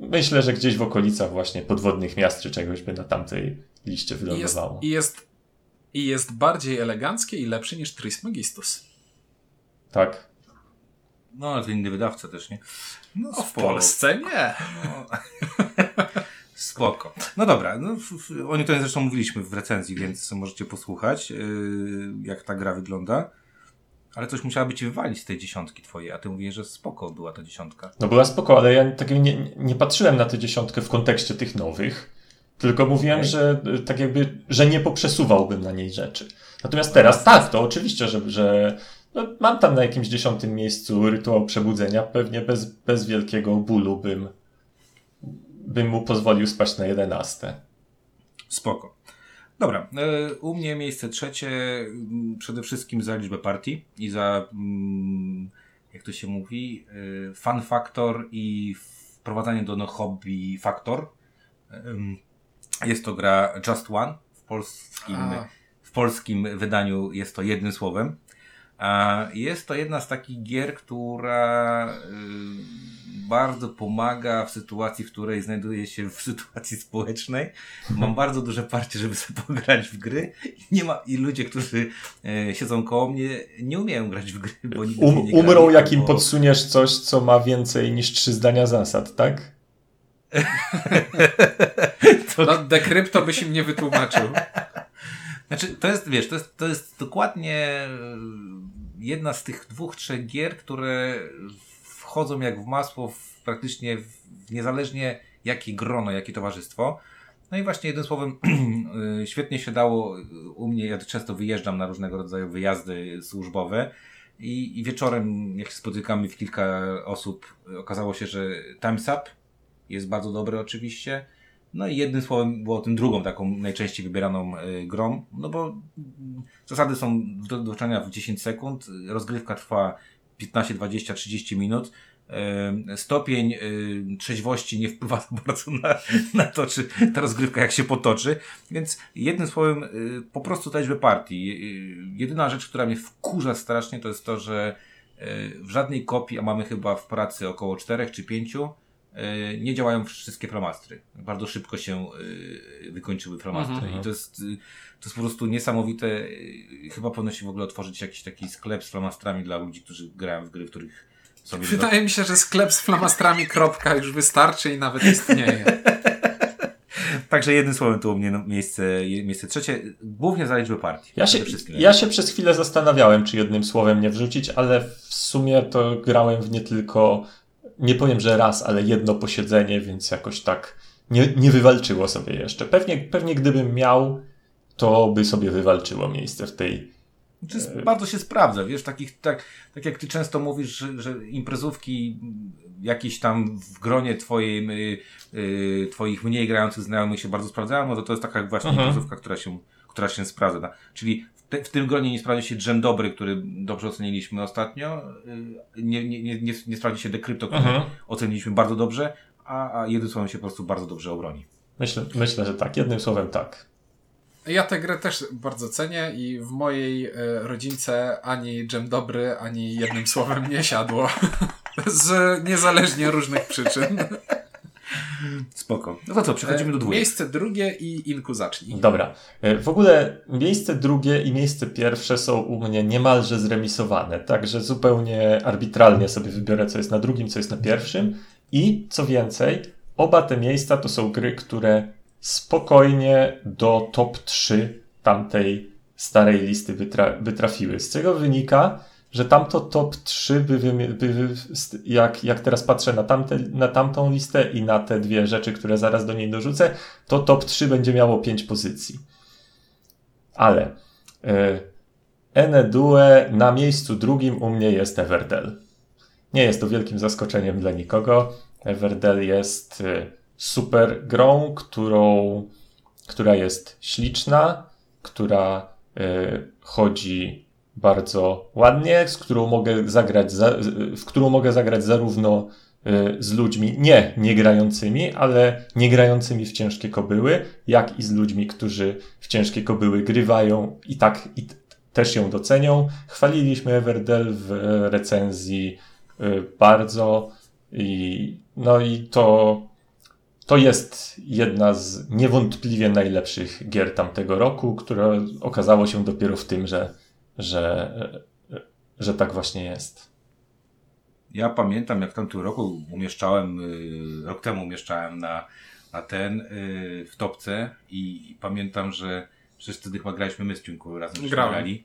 Myślę, że gdzieś w okolicach właśnie podwodnych miast czy czegoś by na tamtej liście jest, wylądowało. i, jest, I jest bardziej eleganckie i lepsze niż Trismegistus. Tak. No, ale to inny wydawca też, nie? No, O, w. Polsce nie. No. Spoko. No dobra, no, f- f- o niej to zresztą mówiliśmy w recenzji, więc możecie posłuchać, yy, jak ta gra wygląda. Ale coś musiałaby ci wywalić z tej dziesiątki twojej, a ty mówisz, że spoko była ta dziesiątka. No była spoko, ale ja tak nie, nie patrzyłem na tę dziesiątkę w kontekście tych nowych, tylko mówiłem, Okej. że y, tak jakby, że nie poprzesuwałbym na niej rzeczy. Natomiast teraz tak, to oczywiście, że, że no, mam tam na jakimś dziesiątym miejscu rytuał przebudzenia, pewnie bez, bez wielkiego bólu bym, bym mu pozwolił spaść na jedenaste. Spoko. Dobra, e, u mnie miejsce trzecie mm, przede wszystkim za liczbę partii i za, mm, jak to się mówi, e, fun factor i wprowadzanie do no hobby factor. Em, Jest to gra Just One. W polskim, A. w polskim wydaniu jest to jednym słowem. A Jest to jedna z takich gier, która y, bardzo pomaga w sytuacji, w której znajduję się w sytuacji społecznej. Mam bardzo duże parcie, żeby sobie pograć w gry. I nie ma, i ludzie, którzy e, siedzą koło mnie, nie umieją grać w gry, bo nigdy Um, nie grali, umrą, jak im podsuniesz coś, co ma więcej niż trzy zdania zasad, tak? No, Decrypto byś im nie wytłumaczył. Znaczy, to jest, wiesz, to jest, to jest dokładnie e, jedna z tych dwóch, trzech gier, które wchodzą jak w masło w praktycznie w, niezależnie jakie grono, jakie towarzystwo. No i właśnie jednym słowem, y, świetnie się dało u mnie, ja często wyjeżdżam na różnego rodzaju wyjazdy służbowe i, i wieczorem, jak się spotykamy w kilka osób, okazało się, że Time's Up jest bardzo dobre oczywiście. No i jednym słowem było tym drugą taką najczęściej wybieraną y, grą, no bo zasady są do doczenia w 10 sekund, rozgrywka trwa 15, 20, 30 minut. Y, Stopień y, trzeźwości nie wpływa bardzo na, na to, czy ta rozgrywka jak się potoczy, więc jednym słowem po prostu ta liczbę partii. Jedyna rzecz, która mnie wkurza strasznie, to jest to, że w żadnej kopii, a mamy chyba w pracy około 4 czy 5, y, nie działają wszystkie flamastry. Bardzo szybko się y, wykończyły flamastry Mhm. i to jest, y, to jest po prostu niesamowite. Chyba powinno się w ogóle otworzyć jakiś taki sklep z flamastrami dla ludzi, którzy grają w gry, w których sobie Wydaje mi się, że sklep z flamastrami kropka już wystarczy i nawet istnieje. Także jednym słowem to u mnie no, miejsce, miejsce trzecie, głównie za liczbę partii. Ja się, ja się przez chwilę zastanawiałem, czy jednym słowem nie wrzucić, ale w sumie to grałem w nie tylko, nie powiem, że raz, ale jedno posiedzenie, więc jakoś tak nie, nie wywalczyło sobie jeszcze. Pewnie, pewnie gdybym miał, to by sobie wywalczyło miejsce w tej Znaczy, jest- bardzo się sprawdza, wiesz, takich, tak, tak jak ty często mówisz, że, że imprezówki jakieś tam w gronie twojej, y, y, twoich mniej grających znajomych się bardzo sprawdzają, no to to jest taka właśnie Mhm. imprezówka, która się, która się sprawdza. tak? Czyli te, w tym gronie nie sprawdzi się Dżem Dobry, który dobrze oceniliśmy ostatnio, y, nie, nie, nie, nie, nie sprawdzi się Decrypto, który Mhm. oceniliśmy bardzo dobrze, a, a jednym słowem się po prostu bardzo dobrze obroni. Myślę, myślę, że tak. Jednym słowem tak. Ja tę grę też bardzo cenię i w mojej e, rodzince ani dżem dobry, ani jednym słowem nie siadło. Z niezależnie różnych przyczyn. Spoko. No to co, przechodzimy do E, dwójek. Miejsce drugie i Inku zacznij. Dobra. E, W ogóle miejsce drugie i miejsce pierwsze są u mnie niemalże zremisowane, także zupełnie arbitralnie sobie wybiorę, co jest na drugim, co jest na pierwszym. I co więcej, oba te miejsca to są gry, które spokojnie do top 3 tamtej starej listy by, tra- by trafiły. Z czego wynika, że tamto top 3 by, by, jak, jak teraz patrzę na, tamte, na tamtą listę i na te dwie rzeczy, które zaraz do niej dorzucę, to top 3 będzie miało 5 pozycji. Ale y, Enedue na miejscu drugim u mnie jest Everdell. Nie jest to wielkim zaskoczeniem dla nikogo. Everdell jest y, super grą, którą, która jest śliczna, która y, chodzi bardzo ładnie, z którą mogę zagrać, za, w którą mogę zagrać zarówno y, z ludźmi nie nie grającymi, ale nie grającymi w ciężkie kobyły, jak i z ludźmi, którzy w ciężkie kobyły grywają i tak i też ją docenią. Chwaliliśmy Everdell w recenzji y, bardzo i no i to to jest jedna z niewątpliwie najlepszych gier tamtego roku, która okazało się dopiero w tym, że, że, że tak właśnie jest. Ja pamiętam, jak w tamtym roku umieszczałem, y, rok temu umieszczałem na, na ten y, w topce i, i pamiętam, że przecież wtedy chyba graliśmy my z Ciunku razem grali.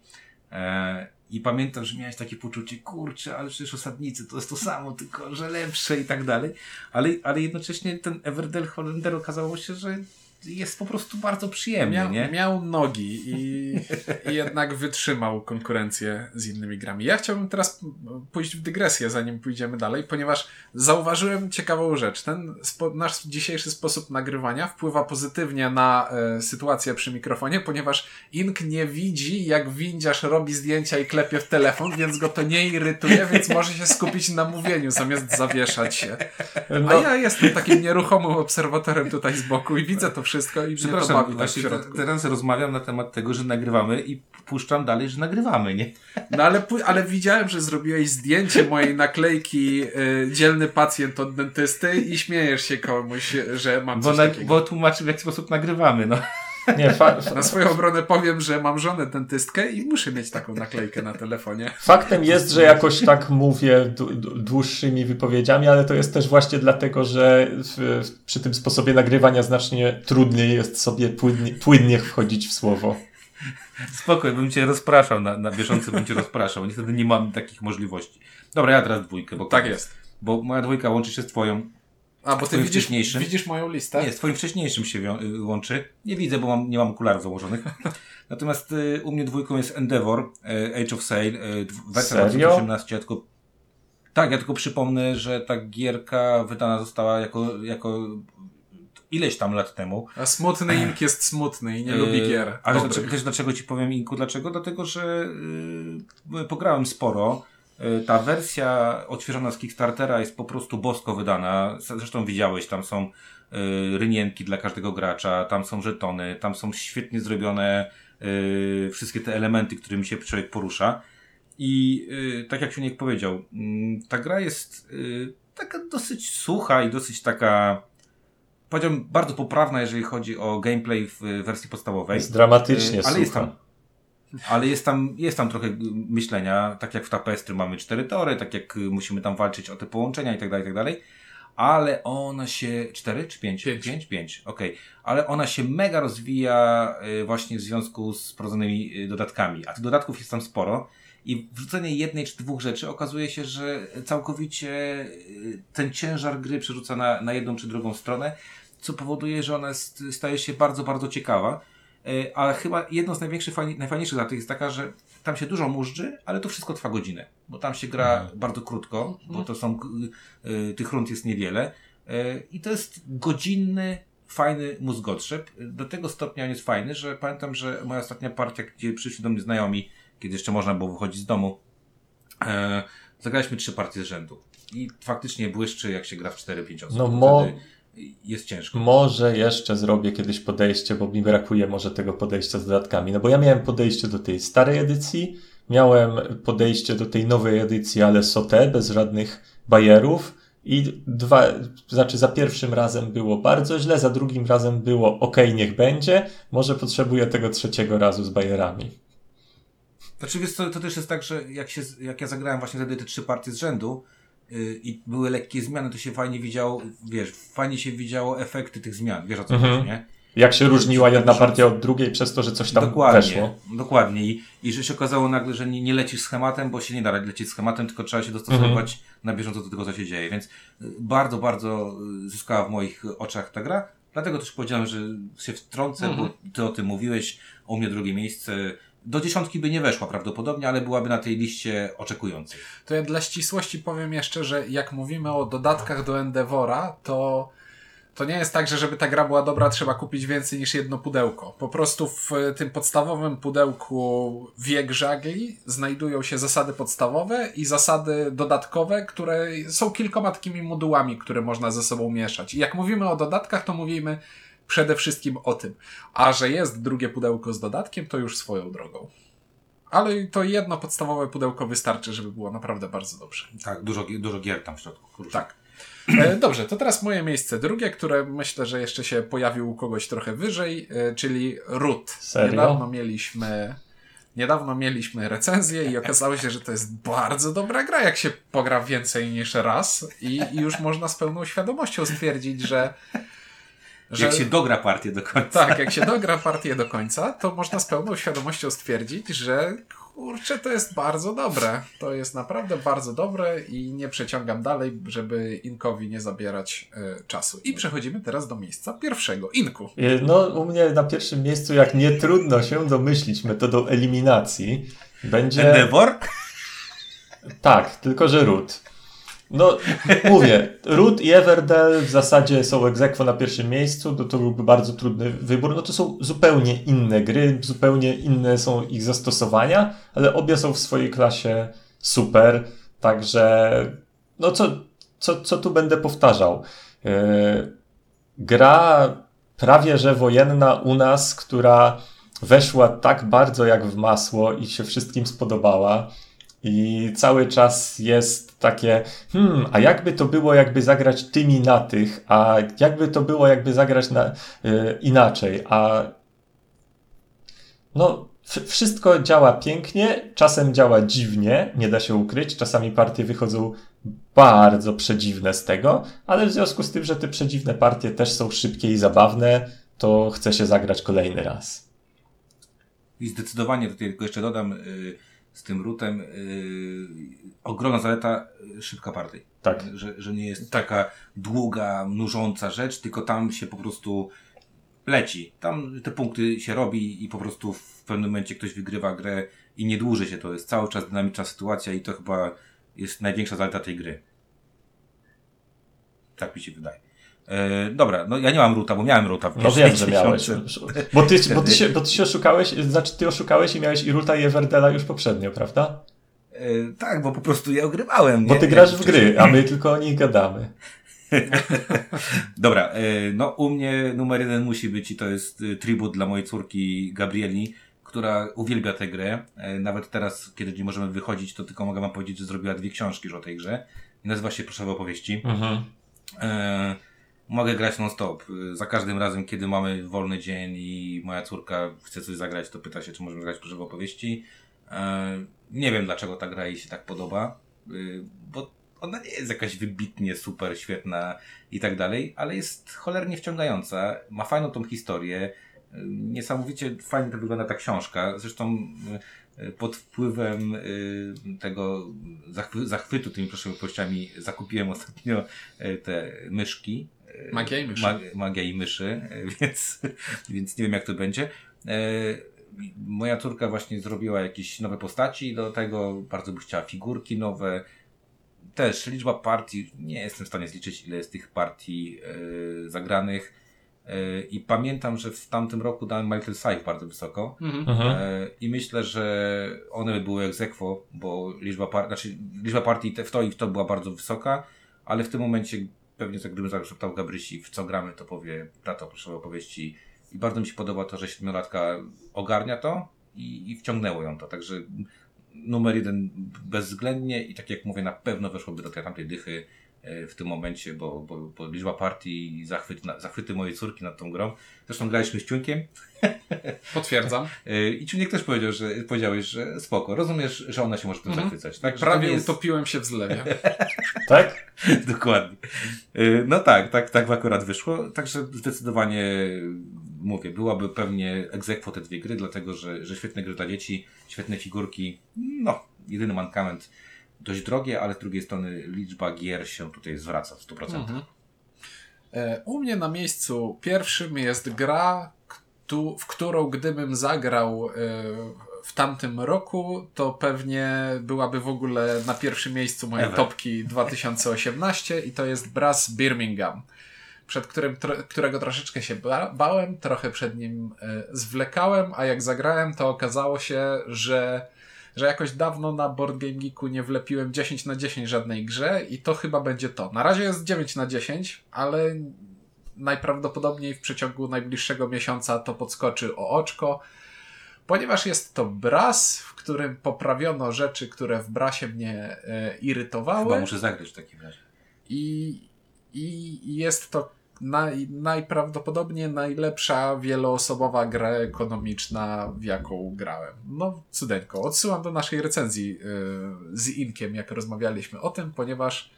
E, I pamiętam, że miałeś takie poczucie, kurczę, ale przecież osadnicy to jest to samo, tylko że lepsze i tak dalej. Ale, ale jednocześnie ten Everdell Hollander okazało się, że jest po prostu bardzo przyjemny, Miał, nie? miał nogi i, i jednak wytrzymał konkurencję z innymi grami. Ja chciałbym teraz pójść w dygresję, zanim pójdziemy dalej, ponieważ zauważyłem ciekawą rzecz. Ten spo, nasz dzisiejszy sposób nagrywania wpływa pozytywnie na e, sytuację przy mikrofonie, ponieważ Ink nie widzi, jak windziarz robi zdjęcia i klepie w telefon, więc go to nie irytuje, więc może się skupić na mówieniu zamiast zawieszać się. A No, ja jestem takim nieruchomym obserwatorem tutaj z boku i widzę to wszystko i mnie to Przepraszam, bawi tak w środku. teraz rozmawiam na temat tego, że nagrywamy i puszczam dalej, że nagrywamy, nie? No ale, ale widziałem, że zrobiłeś zdjęcie mojej naklejki y, dzielny pacjent od dentysty i śmiejesz się komuś, że mam Bo, coś na, takiego. bo tłumaczę w jaki sposób nagrywamy, no. Nie, Na swoją obronę powiem, że mam żonę dentystkę i muszę mieć taką naklejkę na telefonie. Faktem jest, że jakoś tak mówię d- d- dłuższymi wypowiedziami, ale to jest też właśnie dlatego, że w, w, przy tym sposobie nagrywania znacznie trudniej jest sobie płynnie, płynnie wchodzić w słowo. Spokój, bym cię rozpraszał, na, na bieżąco bym cię rozpraszał. Niestety nie mam takich możliwości. Dobra, ja teraz dwójkę, bo Tak jest. Bo moja dwójka łączy się z twoją. A, bo ty Twoim widzisz, wcześniejszym? widzisz moją listę? Nie, z twoim wcześniejszym się wią- y, łączy. Nie widzę, bo mam, nie mam okularów założonych. Natomiast y, u mnie dwójką jest Endeavor, y, Age of Sail, y, Serio? 2018. Ja tylko... Tak, ja tylko przypomnę, że ta gierka wydana została jako, jako ileś tam lat temu. A smutny Ink jest smutny i nie Yy, lubi gier. Ale dlaczego, też dlaczego ci powiem Inku? Dlaczego? Dlatego, że yy, pograłem sporo. Yy, ta wersja odświeżona z Kickstartera jest po prostu bosko wydana. Zresztą widziałeś, tam są yy, rynienki dla każdego gracza, tam są żetony, tam są świetnie zrobione yy, wszystkie te elementy, którymi się człowiek porusza. I tak jak Siuniek powiedział, yy, ta gra jest taka dosyć sucha i dosyć taka powiedziałbym bardzo poprawna, jeżeli chodzi o gameplay w wersji podstawowej. Jest dramatycznie ale jest sucha. tam ale jest tam, jest tam trochę myślenia, tak jak w Tapestry mamy cztery tory, tak jak musimy tam walczyć o te połączenia i tak dalej, i tak dalej. Ale ona się, cztery czy pięć? Pięć. Pięć, pięć, okej. Ale ona się mega rozwija y, właśnie w związku z wprowadzonymi y, dodatkami. A tych dodatków jest tam sporo. I wrzucenie jednej czy dwóch rzeczy okazuje się, że całkowicie y, ten ciężar gry przerzuca na, na jedną czy drugą stronę, co powoduje, że ona staje się bardzo, bardzo ciekawa. Y, Ale chyba jedną z największych, fajni- najfajniejszych za tych jest taka, że tam się dużo mużdży, ale to wszystko trwa godzinę, bo tam się gra Mhm. bardzo krótko, bo to są, y, tych rund jest niewiele y, i to jest godzinny, fajny mózgotrzep. Do tego stopnia on jest fajny, że pamiętam, że moja ostatnia partia, gdzie przyszli do mnie znajomi, kiedy jeszcze można było wychodzić z domu, e, zagraliśmy trzy partie z rzędu. I faktycznie błyszczy, jak się gra w 4-5 osób. No mo- Jest ciężko. Może jeszcze zrobię kiedyś podejście, bo mi brakuje może tego podejścia z dodatkami. No bo ja miałem podejście do tej starej edycji, miałem podejście do tej nowej edycji, ale sote, bez żadnych bajerów. I dwa, znaczy za pierwszym razem było bardzo źle, za drugim razem było ok, niech będzie. Może potrzebuję tego trzeciego razu z bajerami. Znaczy, wiesz co, to też jest tak, że jak, się, jak ja zagrałem właśnie wtedy te trzy partie z rzędu i były lekkie zmiany, to się fajnie widziało, wiesz, fajnie się widziało efekty tych zmian, wiesz o co Mhm. chodzi, nie? Jak się różniła jedna partia od drugiej przez to, że coś tam dokładnie, weszło. dokładnie. I, I że się okazało nagle, że nie, nie lecisz schematem, bo się nie da lecieć schematem, tylko trzeba się dostosowywać Mhm. na bieżąco do tego, co się dzieje. Więc y, bardzo, bardzo y, zyskała w moich oczach ta gra. Dlatego też powiedziałem, że się wtrącę, Mhm. bo ty o tym mówiłeś, u mnie drugie miejsce. Do dziesiątki by nie weszła prawdopodobnie, ale byłaby na tej liście oczekujących. To ja dla ścisłości powiem jeszcze, że jak mówimy o dodatkach do Endeavora, to to nie jest tak, że żeby ta gra była dobra, trzeba kupić więcej niż jedno pudełko. Po prostu w tym podstawowym pudełku wiek żagli znajdują się zasady podstawowe i zasady dodatkowe, które są kilkoma takimi modułami, które można ze sobą mieszać. I jak mówimy o dodatkach, to mówimy przede wszystkim o tym. A że jest drugie pudełko z dodatkiem, to już swoją drogą. Ale to jedno podstawowe pudełko wystarczy, żeby było naprawdę bardzo dobrze. Tak, dużo, dużo gier tam w środku. Kurczę. Tak. E, Dobrze, to teraz moje miejsce drugie, które myślę, że jeszcze się pojawił u kogoś trochę wyżej, e, czyli Root. Serio? Niedawno mieliśmy, niedawno mieliśmy recenzję i okazało się, że to jest bardzo dobra gra, jak się pogra więcej niż raz i, i już można z pełną świadomością stwierdzić, że, że Jak się dogra partię do końca. tak, jak się dogra partię do końca, to można z pełną świadomością stwierdzić, że kurczę, to jest bardzo dobre. To jest naprawdę bardzo dobre i nie przeciągam dalej, żeby Inkowi nie zabierać e, czasu. I przechodzimy teraz do miejsca pierwszego. Inku. Y, No, u mnie na pierwszym miejscu, jak nie trudno się domyślić metodą eliminacji, będzie. Endeavor? Tak, tylko że Root. No, mówię, Root i Everdell w zasadzie są egzekwo na pierwszym miejscu, to, to byłby bardzo trudny wybór. No to są zupełnie inne gry, zupełnie inne są ich zastosowania, ale obie są w swojej klasie super, także no co, co, co tu będę powtarzał? Yy, gra prawie że wojenna u nas, która weszła tak bardzo jak w masło i się wszystkim spodobała. I cały czas jest takie, hmm, a jakby to było, jakby zagrać tymi na tych, a jakby to było, jakby zagrać na, y, inaczej, a no, wszystko działa pięknie, czasem działa dziwnie, nie da się ukryć, czasami partie wychodzą bardzo przedziwne z tego, ale w związku z tym, że te przedziwne partie też są szybkie i zabawne, to chce się zagrać kolejny raz. I zdecydowanie tutaj tylko jeszcze dodam y, z tym rutem y, ogromna zaleta y, szybka partia. Tak. Że, że nie jest taka długa, nużąca rzecz, tylko tam się po prostu leci. Tam te punkty się robi i po prostu w pewnym momencie ktoś wygrywa grę i nie dłuży się. To jest cały czas dynamiczna sytuacja i to chyba jest największa zaleta tej gry. Tak mi się wydaje. E, dobra, no ja nie mam ruta, bo miałem ruta w No wiem, że miałeś. Bo ty, bo, ty się, bo ty się oszukałeś, znaczy ty oszukałeś i miałeś i Ruta i Everdela już poprzednio, prawda? E, tak, bo po prostu je ogrywałem. Bo ty grasz w gry, a my tylko o nich gadamy. Dobra, e, no u mnie numer jeden musi być i to jest tribut dla mojej córki Gabrieli, która uwielbia tę grę. Nawet teraz, kiedy nie możemy wychodzić, to tylko mogę wam powiedzieć, że zrobiła dwie książki już o tej grze. Nazywa się Proszę opowieści. Mhm. E, mogę grać non-stop. E, Za każdym razem, kiedy mamy wolny dzień i moja córka chce coś zagrać, to pyta się, czy możemy grać Proszę opowieści. E, nie wiem, dlaczego ta gra jej się tak podoba, e, bo ona nie jest jakaś wybitnie super, świetna i tak dalej, ale jest cholernie wciągająca. Ma fajną tą historię. E, Niesamowicie fajnie to wygląda ta książka. Zresztą pod wpływem tego zachwy- zachwytu tymi proszymi opowieściami zakupiłem ostatnio te myszki. E, Magia i myszy. Mag- magia i myszy, e, więc, więc nie wiem jak to będzie. E, moja córka właśnie zrobiła jakieś nowe postaci do tego, bardzo by chciała figurki nowe. Też liczba partii, nie jestem w stanie zliczyć ile jest tych partii yy, zagranych. Yy, I pamiętam, że w tamtym roku dałem Michael Saif bardzo wysoko. Mhm. E, I myślę, że one by były ex aequo, bo liczba, par znaczy, liczba partii te- w to i w to była bardzo wysoka, ale w tym momencie pewnie tak gdybym zapytał Gabrysi, w co gramy, to powie, tato, proszę o opowieści. I bardzo mi się podoba to, że siedmiolatka ogarnia to i, i wciągnęło ją to. Także numer jeden bezwzględnie i tak jak mówię, na pewno weszłoby do tej tamtej dychy w tym momencie, bo, bo, bo liczba partii i zachwyt, zachwyty mojej córki nad tą grą. Zresztą graliśmy z Ciunkiem, Potwierdzam. Yy, I Czuniek też powiedział, że powiedziałeś, że spoko, rozumiesz, że ona się może tym Mhm. zachwycać. Tak, Prawie jest... utopiłem się w zlewie. Tak? Dokładnie. Yy, No tak, tak, tak akurat wyszło. Także zdecydowanie mówię, byłaby pewnie egzekwo te dwie gry, dlatego że, że świetne gry dla dzieci, świetne figurki. No, jedyny mankament dość drogie, ale z drugiej strony liczba gier się tutaj zwraca w 100%. Mhm. E, U mnie na miejscu pierwszym jest gra, w którą gdybym zagrał e, w tamtym roku, to pewnie byłaby w ogóle na pierwszym miejscu mojej Ever. topki 2018 i to jest Brass Birmingham, przed którym, którego troszeczkę się ba bałem, trochę przed nim e, zwlekałem, a jak zagrałem, to okazało się, że że jakoś dawno na Board Game Geeku nie wlepiłem 10 na 10 żadnej grze i to chyba będzie to. Na razie jest 9 na 10, ale najprawdopodobniej w przeciągu najbliższego miesiąca to podskoczy o oczko, ponieważ jest to Bras, w którym poprawiono rzeczy, które w Brasie mnie e, irytowały Chyba muszę zagrać w takim razie. i, i jest to naj, najprawdopodobniej najlepsza wieloosobowa gra ekonomiczna, w jaką grałem. No, cudeńko. Odsyłam do naszej recenzji yy, z Inkiem, jak rozmawialiśmy o tym, ponieważ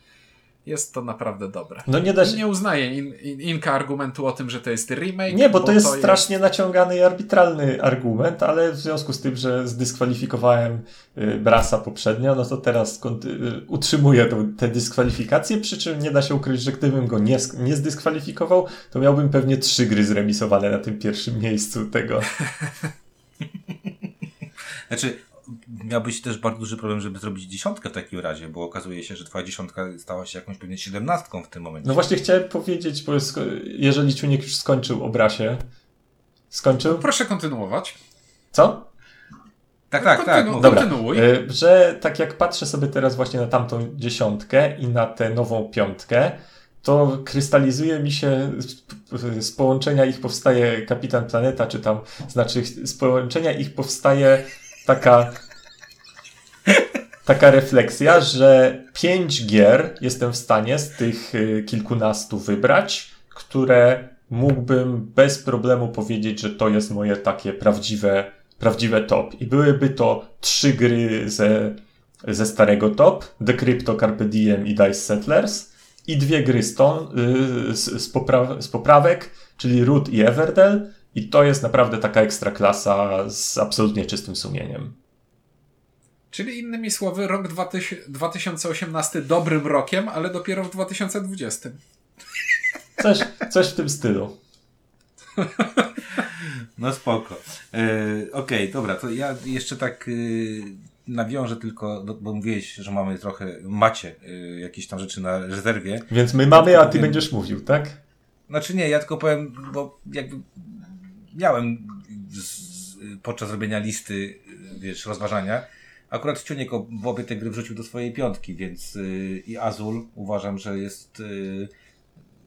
jest to naprawdę dobre. No nie da się... nie uznaję in, in, Inka argumentu o tym, że to jest remake. Nie, bo to jest strasznie naciągany i arbitralny argument, ale w związku z tym, że zdyskwalifikowałem y, Brasa poprzednio, no to teraz y, utrzymuję tą, tę dyskwalifikację, przy czym nie da się ukryć, że gdybym go nie, nie zdyskwalifikował, to miałbym pewnie trzy gry zremisowane na tym pierwszym miejscu tego. Znaczy, miałbyś też bardzo duży problem, żeby zrobić dziesiątkę w takim razie, bo okazuje się, że twoja dziesiątka stała się jakąś pewnie siedemnastką w tym momencie. No właśnie chciałem powiedzieć, bo sko- jeżeli Czuniek już skończył o Brasie, skończył? Proszę kontynuować. Co? tak, tak, tak. Kontynu-. Dobra. Kontynuuj. Y, Że tak jak patrzę sobie teraz właśnie na tamtą dziesiątkę i na tę nową piątkę, to krystalizuje mi się z połączenia ich powstaje Kapitan Planeta, czy tam, znaczy z połączenia ich powstaje taka taka refleksja, że pięć gier jestem w stanie z tych y, kilkunastu wybrać, które mógłbym bez problemu powiedzieć, że to jest moje takie prawdziwe, prawdziwe top. I byłyby to trzy gry ze, ze starego top, The Crypto, Carpe Diem i Dice Settlers i dwie gry stąd, y, z, z, popra- z poprawek, czyli Root i Everdell i to jest naprawdę taka ekstra klasa z absolutnie czystym sumieniem. Czyli innymi słowy, rok 2000 2018 dobrym rokiem, ale dopiero w 2020. Coś, coś w tym stylu. No spoko. E, Okej, dobra, to ja jeszcze tak y, nawiążę tylko, do, bo mówiłeś, że mamy trochę, macie y, jakieś tam rzeczy na rezerwie. Więc my mamy, a ty będziesz mówił, tak? Znaczy nie, ja tylko powiem, bo jakby miałem z, podczas robienia listy, wiesz, rozważania, akurat Ciuniek obie te gry wrzucił do swojej piątki, więc y, i Azul uważam, że jest y,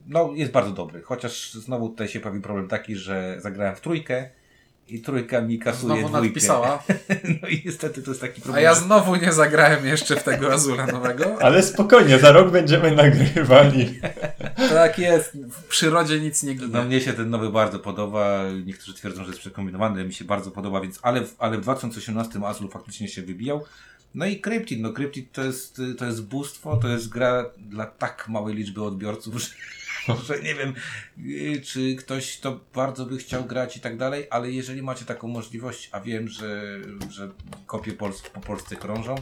no, jest bardzo dobry. Chociaż znowu tutaj się pojawił problem taki, że zagrałem w trójkę i trójka mi kasuje Znowu dwójkę. nadpisała. No i niestety to jest taki A problem. ja że- znowu nie zagrałem jeszcze w tego Azula nowego. Ale spokojnie, za rok będziemy nagrywali. Tak jest, w przyrodzie nic nie No ginie. mnie się ten nowy bardzo podoba. Niektórzy twierdzą, że jest przekombinowany. Mi się bardzo podoba, więc ale, w- ale w 2018 Azul faktycznie się wybijał. No i Cryptid. No Cryptid to jest, to jest bóstwo, to jest gra dla tak małej liczby odbiorców, że, że nie wiem, y, czy ktoś to bardzo by chciał grać i tak dalej, ale jeżeli macie taką możliwość, a wiem, że, że kopie pols po Polsce krążą,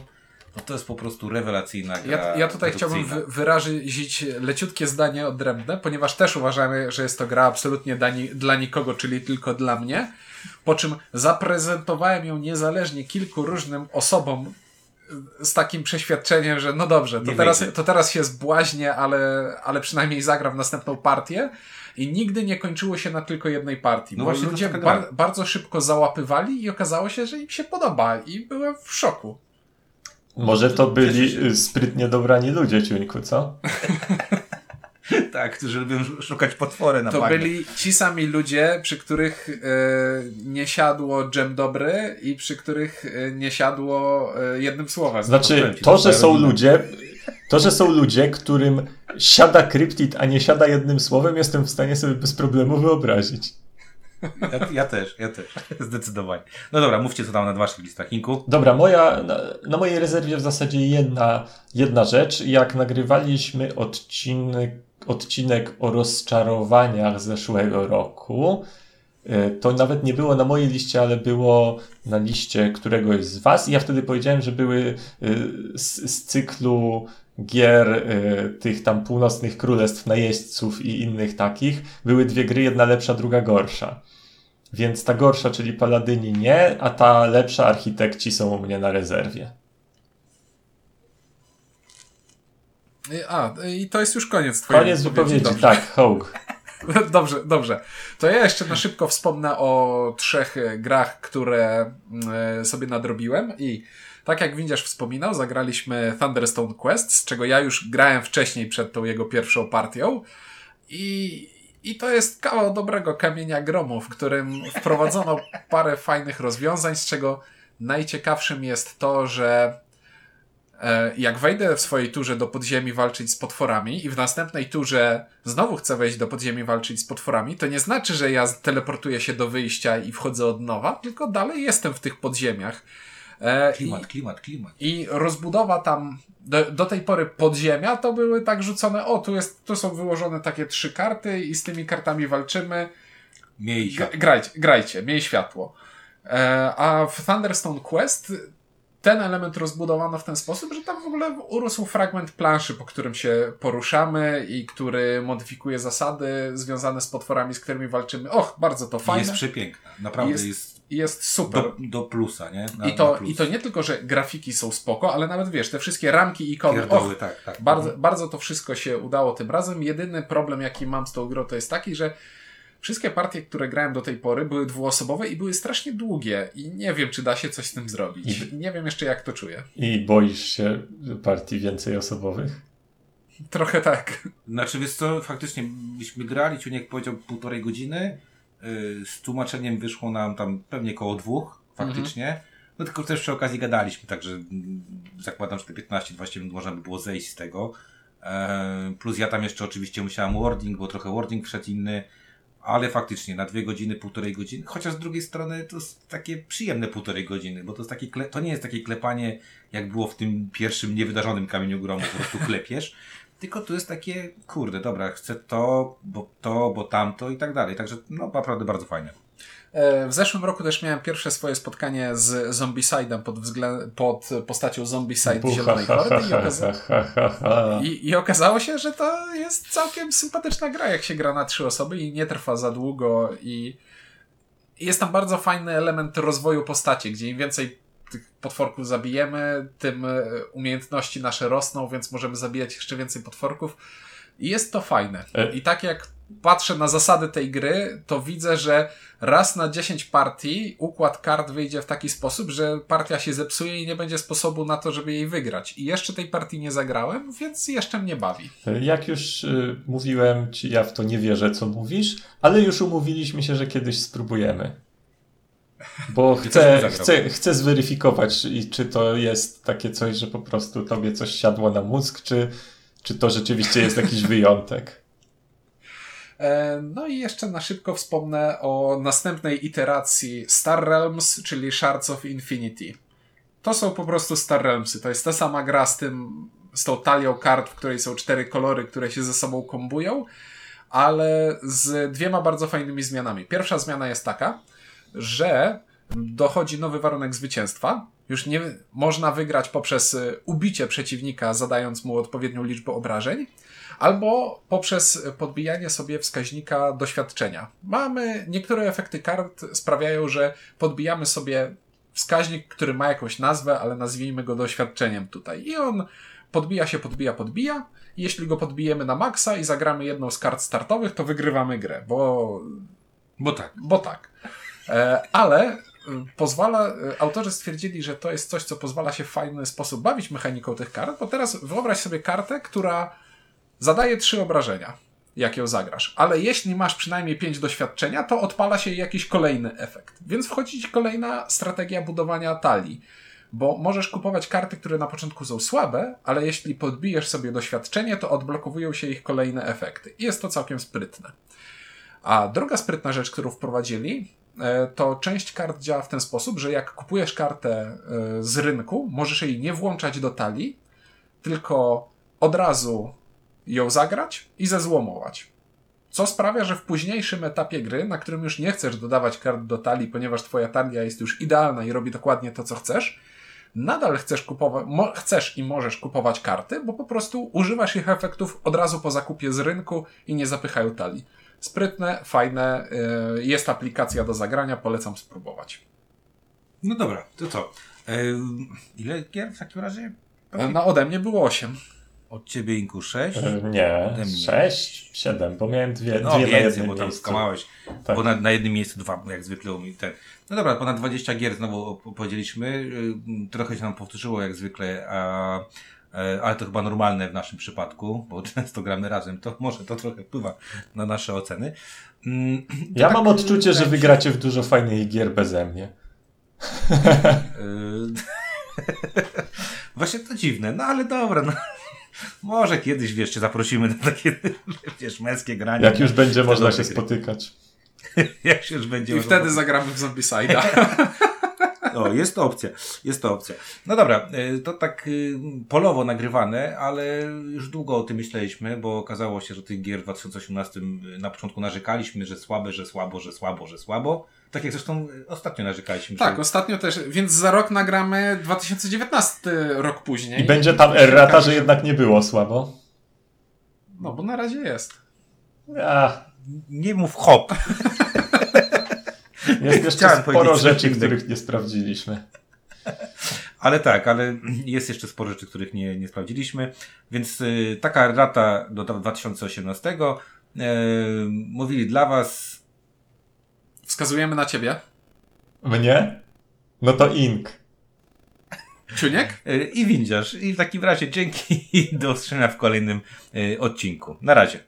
No to jest po prostu rewelacyjna gra. Ja, ja tutaj chciałbym wy, wyrazić leciutkie zdanie odrębne, ponieważ też uważamy, że jest to gra absolutnie dla, ni dla nikogo, czyli tylko dla mnie. Po czym zaprezentowałem ją niezależnie kilku różnym osobom z takim przeświadczeniem, że no dobrze, to, teraz, to teraz się zbłaźnie, ale, ale przynajmniej zagram następną partię. I nigdy nie kończyło się na tylko jednej partii, no bo ludzie bar bardzo szybko załapywali i okazało się, że im się podoba i byłem w szoku. Może to byli sprytnie dobrani ludzie, Ciuńku, co? tak, którzy lubią szukać potwory na To byli ci sami ludzie, przy których e, nie siadło dżem dobry i przy których e, nie siadło e, jednym słowem. Znaczy, to, że są ludzie, to, że są ludzie, którym siada kryptid, a nie siada jednym słowem, jestem w stanie sobie bez problemu wyobrazić. Ja, ja, też, ja też. Zdecydowanie. No dobra, mówcie co tam na waszych listach. Inku? Dobra, moja, na, na, mojej rezerwie w zasadzie jedna, jedna rzecz. Jak nagrywaliśmy odcinek, odcinek o rozczarowaniach zeszłego roku, e, to nawet nie było na mojej liście, ale było na liście któregoś z was. I ja wtedy powiedziałem, że były e, z, z cyklu gier y, tych tam północnych królestw, najeźdźców i innych takich, były dwie gry, jedna lepsza, druga gorsza. Więc ta gorsza, czyli Paladyni nie, a ta lepsza architekci są u mnie na rezerwie. A, i to jest już koniec twojej Koniec wypowiedzi, dobrze. tak, Hołk. dobrze, dobrze. To ja jeszcze na szybko wspomnę o trzech grach, które mm, sobie nadrobiłem i tak jak Windziarz wspominał, zagraliśmy Thunderstone Quest, z czego ja już grałem wcześniej przed tą jego pierwszą partią i, i to jest kawał dobrego kamienia gromu, w którym wprowadzono parę fajnych rozwiązań, z czego najciekawszym jest to, że e, jak wejdę w swojej turze do podziemi walczyć z potworami i w następnej turze znowu chcę wejść do podziemi walczyć z potworami, to nie znaczy, że ja teleportuję się do wyjścia i wchodzę od nowa, tylko dalej jestem w tych podziemiach. E, klimat, I, klimat, klimat. I rozbudowa tam do, do, tej pory podziemia to były tak rzucone, o tu, jest, tu są wyłożone takie trzy karty i z tymi kartami walczymy. Miej światło. Grajcie, grajcie, miej światło. E, a w Thunderstone Quest ten element rozbudowano w ten sposób, że tam w ogóle urósł fragment planszy, po którym się poruszamy i który modyfikuje zasady związane z potworami, z którymi walczymy. Och, bardzo to fajne. Jest przepiękna. Naprawdę jest, jest, jest super. Do, do plusa, nie? Na, I, to, I to nie tylko, że grafiki są spoko, ale nawet wiesz, te wszystkie ramki, ikony. Pierdoły, och, tak, tak. Bardzo, bardzo to wszystko się udało tym razem. Jedyny problem, jaki mam z tą grą, to jest taki, że Wszystkie partie, które grałem do tej pory, były dwuosobowe i były strasznie długie i nie wiem, czy da się coś z tym zrobić. I, nie wiem jeszcze, jak to czuję. I boisz się partii więcej osobowych? Trochę tak. Znaczy, wiesz co, faktycznie byśmy grali, Ciuniek powiedział półtorej godziny, yy, z tłumaczeniem wyszło nam tam pewnie koło dwóch, faktycznie. Mhm. No tylko też przy okazji gadaliśmy, także mm, zakładam, że te 15-20 minut można by było zejść z tego. E, plus ja tam jeszcze oczywiście musiałem wording, bo trochę wording wszedł inny ale faktycznie na dwie godziny, półtorej godziny, chociaż z drugiej strony to jest takie przyjemne półtorej godziny, bo to, jest takie to nie jest takie klepanie, jak było w tym pierwszym niewydarzonym kamieniu gromu, po prostu klepiesz, tylko to jest takie, kurde, dobra, chcę to, bo to, bo tamto i tak dalej, także no naprawdę bardzo fajne. W zeszłym roku też miałem pierwsze swoje spotkanie z Zombicide'em pod, pod postacią Zombicide Zielonej Hordy i, okaza I, i okazało się, że to jest całkiem sympatyczna gra, jak się gra na trzy osoby i nie trwa za długo i jest tam bardzo fajny element rozwoju postaci, gdzie im więcej tych potworków zabijemy, tym e, umiejętności nasze rosną, więc możemy zabijać jeszcze więcej potworków. I jest to fajne. E, I tak jak patrzę na zasady tej gry, to widzę, że raz na 10 partii układ kart wyjdzie w taki sposób, że partia się zepsuje i nie będzie sposobu na to, żeby jej wygrać. I jeszcze tej partii nie zagrałem, więc jeszcze mnie bawi. Jak już y, mówiłem ci, ja w to nie wierzę, co mówisz, ale już umówiliśmy się, że kiedyś spróbujemy. Bo chcę, chcę, chcę zweryfikować, czy to jest takie coś, że po prostu tobie coś siadło na mózg, czy, czy to rzeczywiście jest jakiś wyjątek. E, no i jeszcze na szybko wspomnę o następnej iteracji Star Realms, czyli Shards of Infinity. To są po prostu Star Realmsy. To jest ta sama gra z tym, z tą talią kart, w której są cztery kolory, które się ze sobą kombują, ale z dwiema bardzo fajnymi zmianami. Pierwsza zmiana jest taka, że dochodzi nowy warunek zwycięstwa. Już nie można wygrać poprzez y, ubicie przeciwnika, zadając mu odpowiednią liczbę obrażeń, albo poprzez podbijanie sobie wskaźnika doświadczenia. Mamy niektóre efekty kart sprawiają, że podbijamy sobie wskaźnik, który ma jakąś nazwę, ale nazwijmy go doświadczeniem tutaj. I on podbija się, podbija, podbija. Jeśli go podbijemy na maksa i zagramy jedną z kart startowych, to wygrywamy grę, bo Bo tak. bo tak. E, ale y, pozwala, y, autorzy stwierdzili, że to jest coś, co pozwala się w fajny sposób bawić mechaniką tych kart, bo teraz wyobraź sobie kartę, która zadaje trzy obrażenia, jak ją zagrasz. Ale jeśli masz przynajmniej pięć doświadczenia, to odpala się jakiś kolejny efekt. Więc wchodzi ci kolejna strategia budowania talii. Bo możesz kupować karty, które na początku są słabe, ale jeśli podbijesz sobie doświadczenie, to odblokowują się ich kolejne efekty. I jest to całkiem sprytne. A druga sprytna rzecz, którą wprowadzili, e, to część kart działa w ten sposób, że jak kupujesz kartę e, z rynku, możesz jej nie włączać do talii, tylko od razu ją zagrać i zezłomować. Co sprawia, że w późniejszym etapie gry, na którym już nie chcesz dodawać kart do talii, ponieważ twoja talia jest już idealna i robi dokładnie to, co chcesz, nadal chcesz kupować, chcesz i możesz kupować karty, bo po prostu używasz ich efektów od razu po zakupie z rynku i nie zapychają talii. Sprytne, fajne, yy, jest aplikacja do zagrania, polecam spróbować. No dobra, to co? E, ile gier w takim razie? E, No ode mnie było 8. Od ciebie Inku 6. E, Nie, Ode mnie. 6, 7, bo miałem dwie, No dwie na więcej, jednym bo tam skamałeś. Tak. Bo na, na jednym miejscu dwa, jak zwykle u mnie ten. No dobra, ponad 20 gier znowu op- powiedzieliśmy. Y, Trochę się nam powtórzyło jak zwykle, a, e, ale to chyba normalne w naszym przypadku, bo często gramy razem, to może to trochę wpływa na nasze oceny. Mm, to Ja tak, mam odczucie, że wygracie w dużo fajnych gier beze mnie. y, Właśnie to dziwne, no ale dobra, no. Może kiedyś, wiesz, cię zaprosimy na takie, wiesz, męskie granie. Jak już będzie można się spotykać. Jak się już będzie I można wtedy zagramy w Zombicide'a. O, jest to opcja, jest to opcja. No dobra, y, to tak y, polowo nagrywane, ale już długo o tym myśleliśmy, bo okazało się, że tych gier w 2018 na początku narzekaliśmy, że słabe, że słabo, że słabo, że słabo. Tak jak zresztą y, ostatnio narzekaliśmy. tak, że... ostatnio też, więc za rok nagramy 2019 rok później. I będzie tam errata, że jednak nie było słabo. No bo na razie jest. A, Nie mów hop. jest jeszcze sporo rzeczy, których nie sprawdziliśmy. Ale tak, ale jest jeszcze sporo rzeczy, których nie, nie sprawdziliśmy. Więc y, taka data do 2018. Y, mówili dla Was Wskazujemy na ciebie. Mnie? No to Ink. Ciuniek? y, i windziarz. I w takim razie dzięki i do usłyszenia w kolejnym y, odcinku. Na razie.